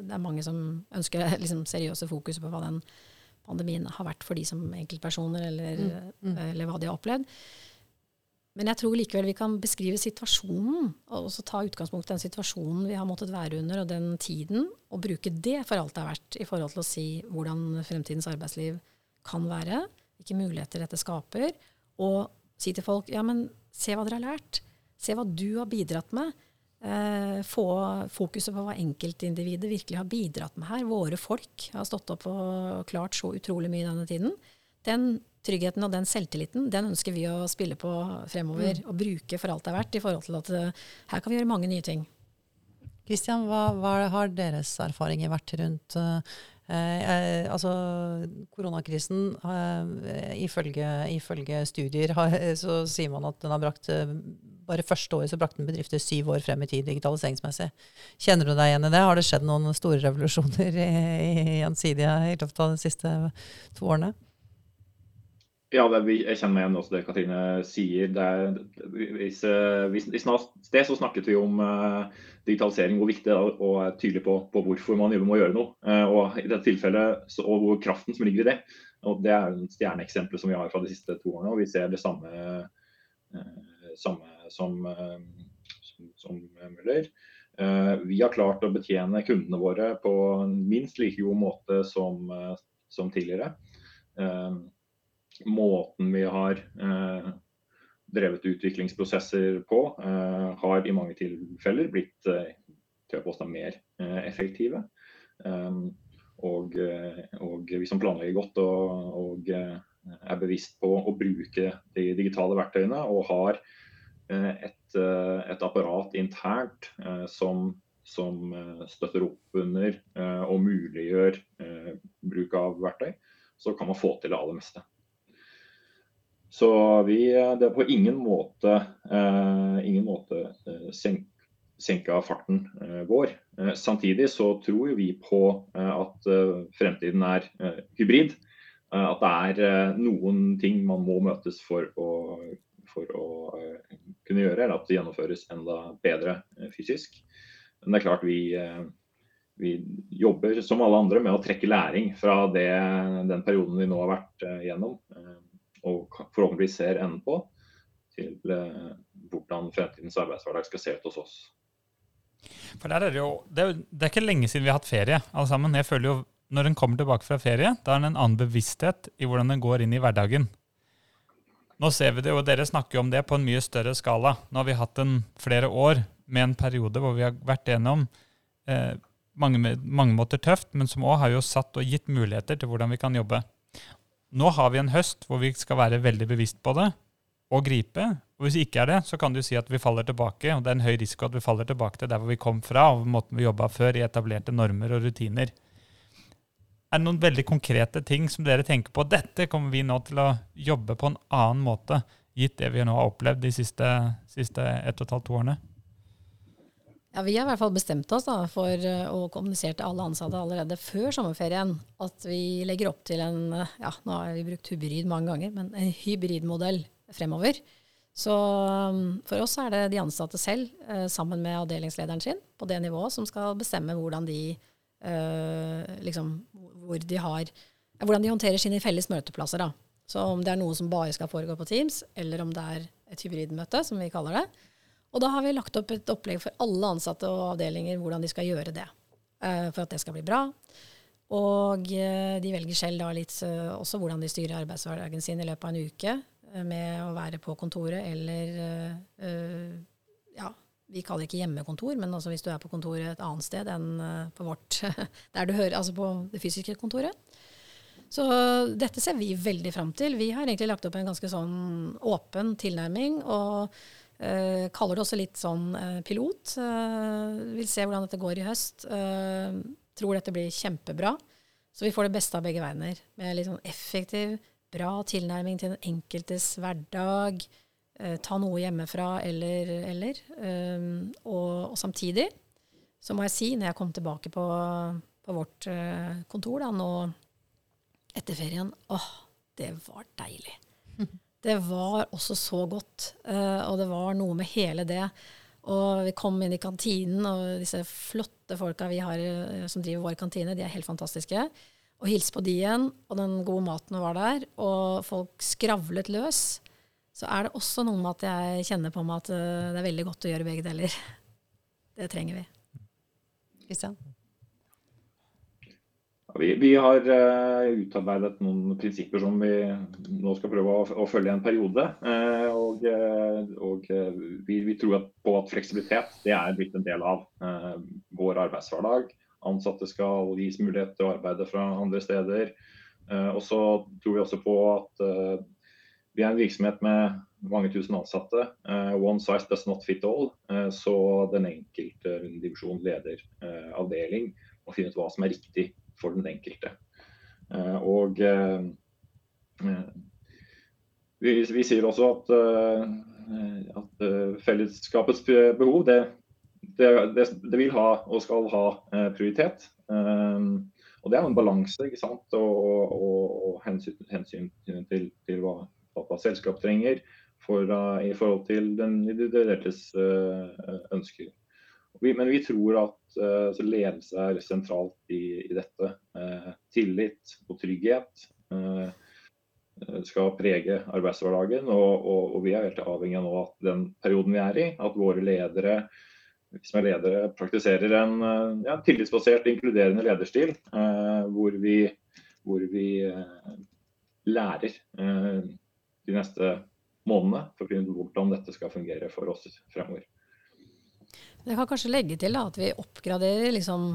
det er mange som ønsker liksom seriøse fokus på hva den pandemien har vært for de som enkeltpersoner, eller, eller hva de har opplevd. Men jeg tror likevel vi kan beskrive situasjonen, og også ta utgangspunkt i den situasjonen vi har måttet være under, og den tiden, og bruke det for alt det er verdt, i forhold til å si hvordan fremtidens arbeidsliv kan være, hvilke muligheter dette skaper, og si til folk ja, men se hva dere har lært. Se hva du har bidratt med. Eh, få fokuset på hva enkeltindividet virkelig har bidratt med her. Våre folk har stått opp og klart så utrolig mye denne tiden. Den tryggheten og den selvtilliten den ønsker vi å spille på fremover og bruke for alt det er verdt, i forhold til at eh, her kan vi gjøre mange nye ting. Kristian, hva, hva har deres erfaringer vært rundt eh, eh, altså koronakrisen? eh, ifølge, ifølge studier har, så sier man at den har brakt eh, bare første året så brakte den bedrifter syv år frem i tid digitaliseringsmessig. Kjenner du deg igjen i det? Har det skjedd noen store revolusjoner i, i Gjensidige i løpet av de siste to årene? Ja, er- jeg kjenner meg igjen også det Katrine sier. Det er, hvis, eh, hvis, I sted så snakket vi om uh, digitalisering, hvor viktig det er å være tydelig på, på hvorfor man må gjøre noe. Uh, og i dette tilfellet, så, og hvor kraften som ligger i det. Og Det er et stjerneeksempel som vi har fra de siste to årene. og Vi ser det samme, uh, samme som, som, som Møller. Vi har klart å betjene kundene våre på minst like god måte som, som tidligere. Eh, måten vi har eh, drevet utviklingsprosesser på, eh, har i mange tilfeller blitt eh, til å påstå mer eh, effektive. Um, og, eh, og vi som planlegger godt og, og er bevisst på å bruke de digitale verktøyene og har et, et apparat internt som, som støtter opp under og muliggjør bruk av verktøy, så kan man få til det aller meste. Så vi, det er på ingen måte, eh, ingen måte eh, senk, senka farten eh, vår. Eh, samtidig så tror vi på eh, at eh, fremtiden er eh, hybrid. Eh, at det er eh, noen ting man må møtes for å, for å eh, kunne gjøre, eller at det gjennomføres enda bedre eh, fysisk. Men det er klart vi, eh, vi jobber som alle andre med å trekke læring fra det, den perioden vi nå har vært eh, gjennom. Og forhåpentligvis ser enden på, til eh, hvordan fremtidens arbeidshverdag skal se ut hos oss. For der er det, jo, det, er det er ikke lenge siden vi har hatt ferie, alle sammen. Jeg føler jo når en kommer tilbake fra ferie, da er det en annen bevissthet i hvordan en går inn i hverdagen. Nå ser vi det, og dere snakker jo om det på en mye større skala. Nå har vi hatt en flere år med en periode hvor vi har vært gjennom eh, mange, mange, måter tøft, men som òg har jo satt og gitt muligheter til hvordan vi kan jobbe. Nå har vi en høst hvor vi skal være veldig bevisst på det og gripe. Og hvis vi ikke er det, så kan du si at vi faller tilbake. Og det er en høy risiko at vi faller tilbake til der hvor vi kom fra, og måten vi jobba før, i etablerte normer og rutiner. Er det noen veldig konkrete ting som dere tenker på? Dette kommer vi nå til å jobbe på en annen måte, gitt det vi nå har opplevd de siste, siste ett og et halvt to årene? Ja, Vi har i hvert fall bestemt oss da, for eh, å kommunisere til alle ansatte allerede før sommerferien at vi legger opp til en ja, nå har vi brukt hybrid mange ganger, men en hybridmodell fremover. Så um, for oss er det de ansatte selv, eh, sammen med avdelingslederen sin, på det nivået, som skal bestemme hvordan de, eh, liksom, hvor de, har, hvordan de håndterer sine felles møteplasser. Da. Så om det er noe som bare skal foregå på Teams, eller om det er et hybridmøte, som vi kaller det, og da har vi lagt opp et opplegg for alle ansatte og avdelinger hvordan de skal gjøre det. Uh, for at det skal bli bra. Og uh, de velger selv da litt uh, også hvordan de styrer arbeidshverdagen sin i løpet av en uke med å være på kontoret eller Ja, vi kaller det ikke hjemmekontor, men altså hvis du er på kontoret et annet sted enn på vårt Der du hører, altså på det fysiske kontoret. Så dette ser vi veldig fram til. Vi har egentlig lagt opp en ganske sånn åpen tilnærming. og Uh, kaller det også litt sånn uh, pilot. Uh, vil se hvordan dette går i høst. tror dette blir kjempebra. Så vi får det beste av begge verdener. Med litt sånn effektiv, bra tilnærming til den enkeltes hverdag. ta noe hjemmefra eller eller. Og, og, samtidig så må jeg si, når jeg kom tilbake på, på vårt kontor da, nå etter ferien åh, det var deilig. det var også så godt. Uh, og det var noe med hele det. Og vi kom inn i kantinen, og disse flotte folka vi har uh, som driver vår kantine, de er helt fantastiske. Og hilse på de igjen, og den gode maten var der, og folk skravlet løs. Så er det også noe med at jeg kjenner på meg at uh, det er veldig godt å gjøre begge deler. Det trenger vi. Kristian? Vi, vi har uh, utarbeidet noen prinsipper som vi nå skal prøve å, å følge en periode. Uh, og, uh, og vi, vi, tror på at fleksibilitet det er blitt en del av vår arbeidshverdag. Ansatte skal gis mulighet til å arbeide fra andre steder. og så tror vi også på at vi er en virksomhet med mange tusen ansatte. one size does not fit all. så den enkelte divisjon, leder, avdeling må finne ut hva som er riktig for den enkelte. Eh, og eh, vi, vi sier også at, eh, at fellesskapets behov det, det, det, vil ha og skal ha prioritet. Og Det er en balanse ikke sant? Og, og, og hensyn, hensyn, til, til hva, hva selskap trenger for, uh, i forhold til den individuelles uh, ønsker. Vi, men vi tror at uh, ledelse er sentralt i, i dette. Uh, tillit og trygghet uh, skal prege arbeidshverdagen. Og, og, og, vi er helt avhengig av nå at den perioden vi er i, at våre ledere som er ledere praktiserer en ja, tillitsbasert, inkluderende lederstil. hvor vi, hvor vi lærer de neste månedene for å finne ut hvordan dette skal fungere for oss fremover. Jeg kan kanskje legge til da, at vi oppgraderer liksom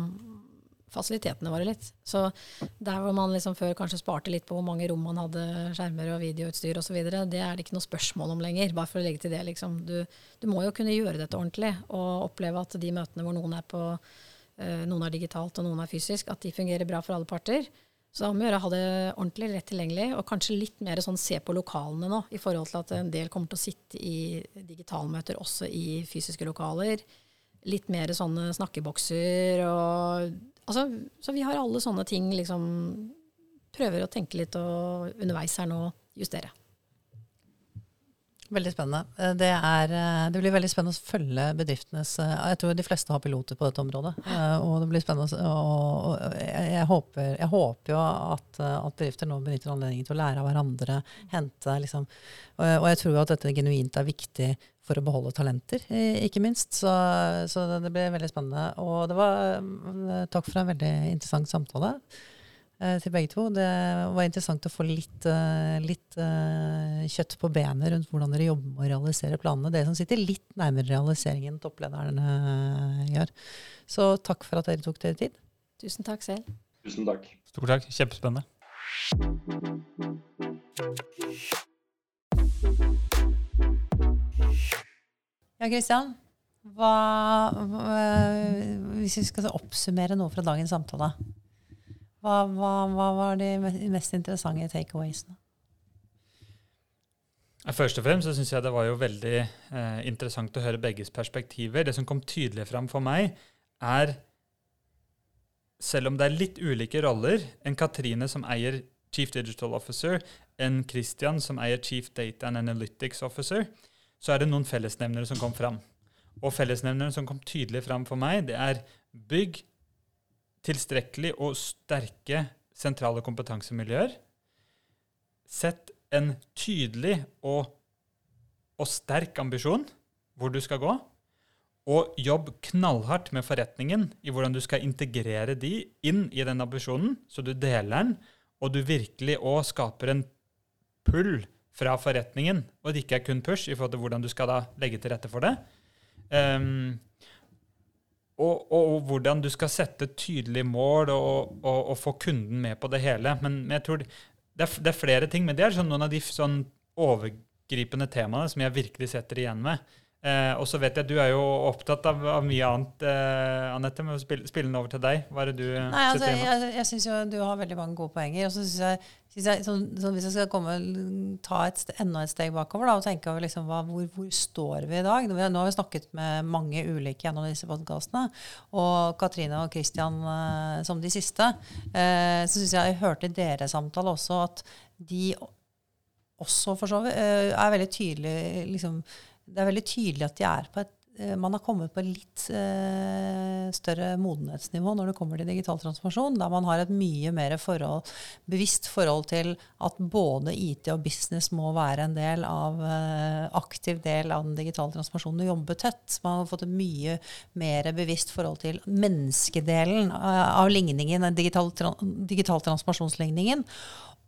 fasilitetene våre litt. Så der hvor man liksom før kanskje sparte litt på hvor mange rom man hadde skjermer og videoutstyr osv., det er det ikke noe spørsmål om lenger. Bare for å legge til det, liksom. Du, du må jo kunne gjøre dette ordentlig og oppleve at de møtene hvor noen er på uh, noen er digitalt og noen er fysisk, at de fungerer bra for alle parter. Så da må vi gjøre ha det ordentlig rett tilgjengelig, og kanskje litt mer sånn se på lokalene nå, i forhold til at en del kommer til å sitte i digitalmøter også i fysiske lokaler litt mer sånne snakkebokser og altså, Så vi har alle sånne ting liksom Prøver å tenke litt og underveis her nå justere. Veldig spennende. Eh, det, er, eh, det, blir veldig spennende å følge bedriftenes eh, Jeg tror de fleste har piloter på dette området. Og det blir spennende og jeg, håper, jeg håper jo at, at, bedrifter nå benytter anledningen til å lære av hverandre. hente liksom, Og jeg tror at dette genuint er viktig for å beholde talenter, ikke minst. Så, så det ble veldig spennende. Og det var Takk for en veldig interessant samtale. eh, til begge to. Det var interessant å få litt, eh, litt eh, kjøtt på benet rundt hvordan dere jobber med å realisere planene. Dere som sitter litt nærmere realiseringen enn topplederne eh, gjør. Så takk for at dere tok dere tid. Tusen takk selv. Tusen takk. Stor takk. Kjempespennende. Ja, Kristian. Hva, hva, hvis vi skal oppsummere noe fra dagens samtale, hva, hva, hva var de mest interessante takeawaysene? Først og fremst så syns jeg det var jo veldig eh, interessant å høre begges perspektiver. Det som kom tydelig fram for meg, er selv om det er litt ulike roller, en Katrine som eier Chief Digital Officer, en Christian som eier Chief Data and Analytics Officer, så er det noen fellesnevnere som kom fram. Og fellesnevneren som kom tydelig fram for meg, det er bygg tilstrekkelig og sterke sentrale kompetansemiljøer. Sett en tydelig og, og sterk ambisjon hvor du skal gå. Og jobb knallhardt med forretningen i hvordan du skal integrere de inn i den ambisjonen, så du deler den, og du virkelig òg skaper en pull fra forretningen, og det ikke er kun push i forhold til hvordan du skal da legge til rette for det. Um, og, og, og, hvordan du skal sette tydelige mål og, og, få kunden med på det hele. Men, jeg tror det er, det er, flere ting, men det er sånn noen av de sånn overgripende temaene som jeg virkelig setter igjen med. Eh, og så vet jeg at du er jo opptatt av, av mye annet, eh, Anette. Med å spille, spille, den over til deg. Hva er det du Nei, altså, setter igjen? Jeg, jeg syns jo du har veldig mange gode poenger. Og så syns jeg, synes jeg så, så hvis jeg skal komme, ta et, enda et steg bakover da, og tenke over liksom, hva, hvor, hvor, står vi i dag Nå har vi snakket med mange ulike gjennom disse podkastene. Og Katrine og Christian eh, som de siste. Eh, så syns jeg jeg hørte i deres samtale også at de også for så vidt eh, er veldig tydelige liksom, det er veldig tydelig at et eh, man har kommet på et litt eh, større modenhetsnivå når det kommer til digital transformasjon, der man har et mye mer forhold, bevisst forhold til at både IT og business må være en del av, eh, aktiv del av den digitale transformasjonen og jobbe tett. Man har fått et mye mer bevisst forhold til menneskedelen av ligningen, digital, digital transformasjonsligningen.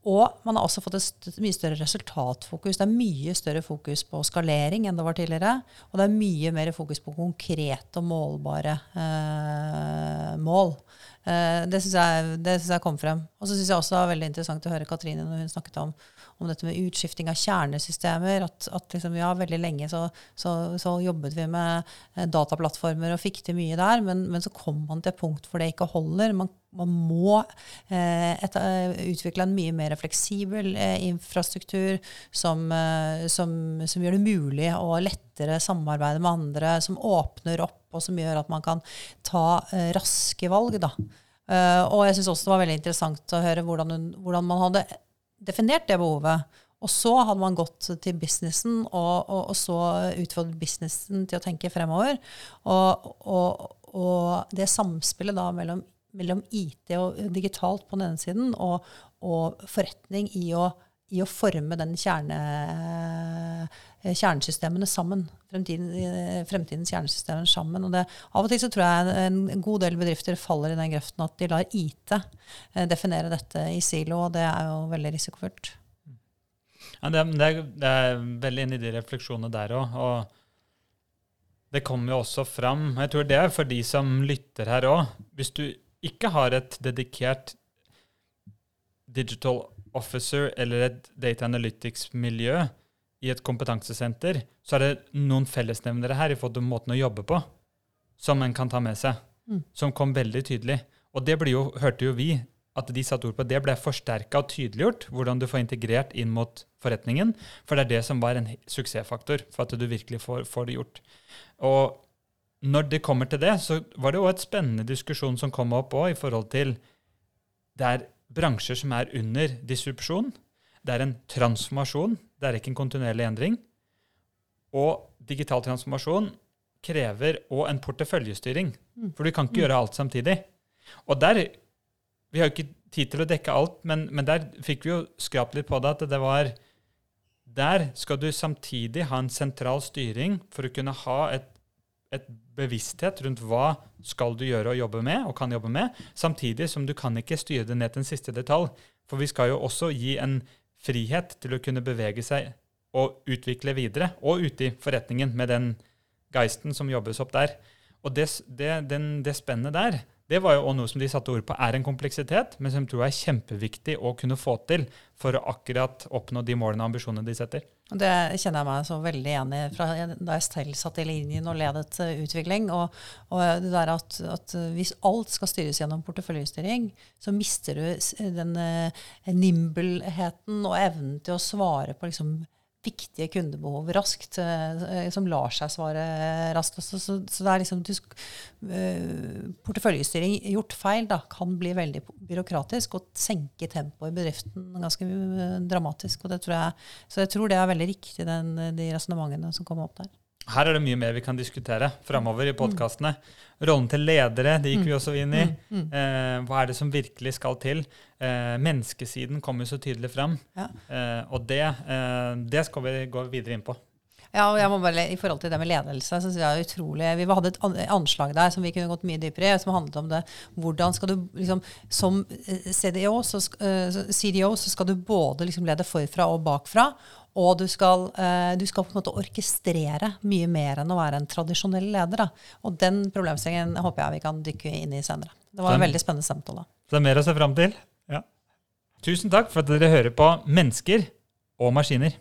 Og man har også fått et mye større resultatfokus. Det er mye større fokus på skalering enn det var tidligere. Og det er mye mer fokus på konkrete og målbare eh, mål. Eh, det syns jeg, jeg, kom frem. Og så syns jeg også det var veldig interessant å høre Katrine når hun snakket om, om dette med utskifting av kjernesystemer. At, at liksom, ja, veldig lenge så, så, så, jobbet vi med eh, dataplattformer og fikk til mye der, men, men så kom man til et punkt hvor det ikke holder. Man man må eh, et, eh, utvikle en mye mer fleksibel eh, infrastruktur som, eh, som, som, gjør det mulig å lettere samarbeide med andre, som åpner opp, og som gjør at man kan ta eh, raske valg. Da. Uh, og jeg syns også det var veldig interessant å høre hvordan, hvordan, man hadde definert det behovet. Og så hadde man gått til businessen og, og, og så utfordret businessen til å tenke fremover. Og, og det samspillet da mellom mellom IT og digitalt på den ene siden, og, forretning i å, i å, forme den kjerne, eh, kjernesystemene sammen. Fremtiden, fremtidens kjernesystemer sammen. Og det, av og til så tror jeg en god del bedrifter faller i den grøften at de lar IT eh, definere dette i silo, og det er jo veldig risikofullt. Ja, det, det, er, det er veldig inn i de refleksjonene der òg. Og det kommer jo også fram Jeg tror det er for de som lytter her òg. Hvis du ikke har et dedikert digital officer eller et data analytics-miljø i et kompetansesenter, så er det noen fellesnevnere her i forhold til måten å jobbe på som en kan ta med seg. Mm. Som kom veldig tydelig. Og det jo, hørte jo vi at de satte ord på. Det ble forsterka og tydeliggjort, hvordan du får integrert inn mot forretningen. For det er det som var en suksessfaktor for at du virkelig får, får det gjort. Og når det kommer til det, så var det òg et spennende diskusjon som kom opp òg, i forhold til Det er bransjer som er under disrupsjon. Det er en transformasjon. Det er ikke en kontinuerlig endring. Og digital transformasjon krever òg en porteføljestyring. Mm. For du kan ikke mm. gjøre alt samtidig. Og der Vi har jo ikke tid til å dekke alt, men, men der fikk vi jo skrapt litt på det at det var Der skal du samtidig ha en sentral styring for å kunne ha et et bevissthet rundt hva skal du gjøre og jobbe med, og kan jobbe med, samtidig som du kan ikke styre det ned til en siste detalj. For vi skal jo også gi en frihet til å kunne bevege seg og utvikle videre, og ute i forretningen med den geisten som jobbes opp der. Og det, det, det spennet der, det var jo også noe som de satte ord på er en kompleksitet, men som jeg tror er kjempeviktig å kunne få til for å akkurat oppnå de målene og ambisjonene de setter. Det kjenner jeg meg så veldig igjen i fra da jeg selv satt i linjen og ledet uh, utvikling. Og, og, det der at, at, hvis alt skal styres gjennom porteføljestyring, så mister du den uh, nimbelheten og evnen til å svare på liksom, viktige kundebehov raskt, eh, som lar seg svare raskt. Så, så, så det er liksom uh, Porteføljestyring gjort feil da, kan bli veldig byråkratisk og senke tempoet i bedriften ganske uh, dramatisk. jeg, Så jeg tror det er veldig riktig, den, de resonnementene som kom opp der. Her er det mye mer vi kan diskutere framover i podkastene. Rollen til ledere det gikk vi også inn i. Mm, mm. Eh, hva er det som virkelig skal til? Eh, menneskesiden kommer så tydelig fram. Ja. Eh, og det, eh, det, skal vi gå videre inn på. Ja, og jeg må bare, I forhold til det med ledelse så synes jeg det er utrolig, Vi hadde et anslag der som vi kunne gått mye dypere i, som handlet om det. Hvordan skal du liksom, Som eh, CDO så, uh, CDO så skal du både liksom lede forfra og bakfra. Og du skal, uh, du skal, på en måte orkestrere mye mer enn å være en tradisjonell leder. Da. Og den problemstillingen håper jeg vi kan dykke inn i senere. Det var en veldig spennende samtale. Så det er mer å se fram til. Ja. Tusen takk for at dere hører på Mennesker og maskiner.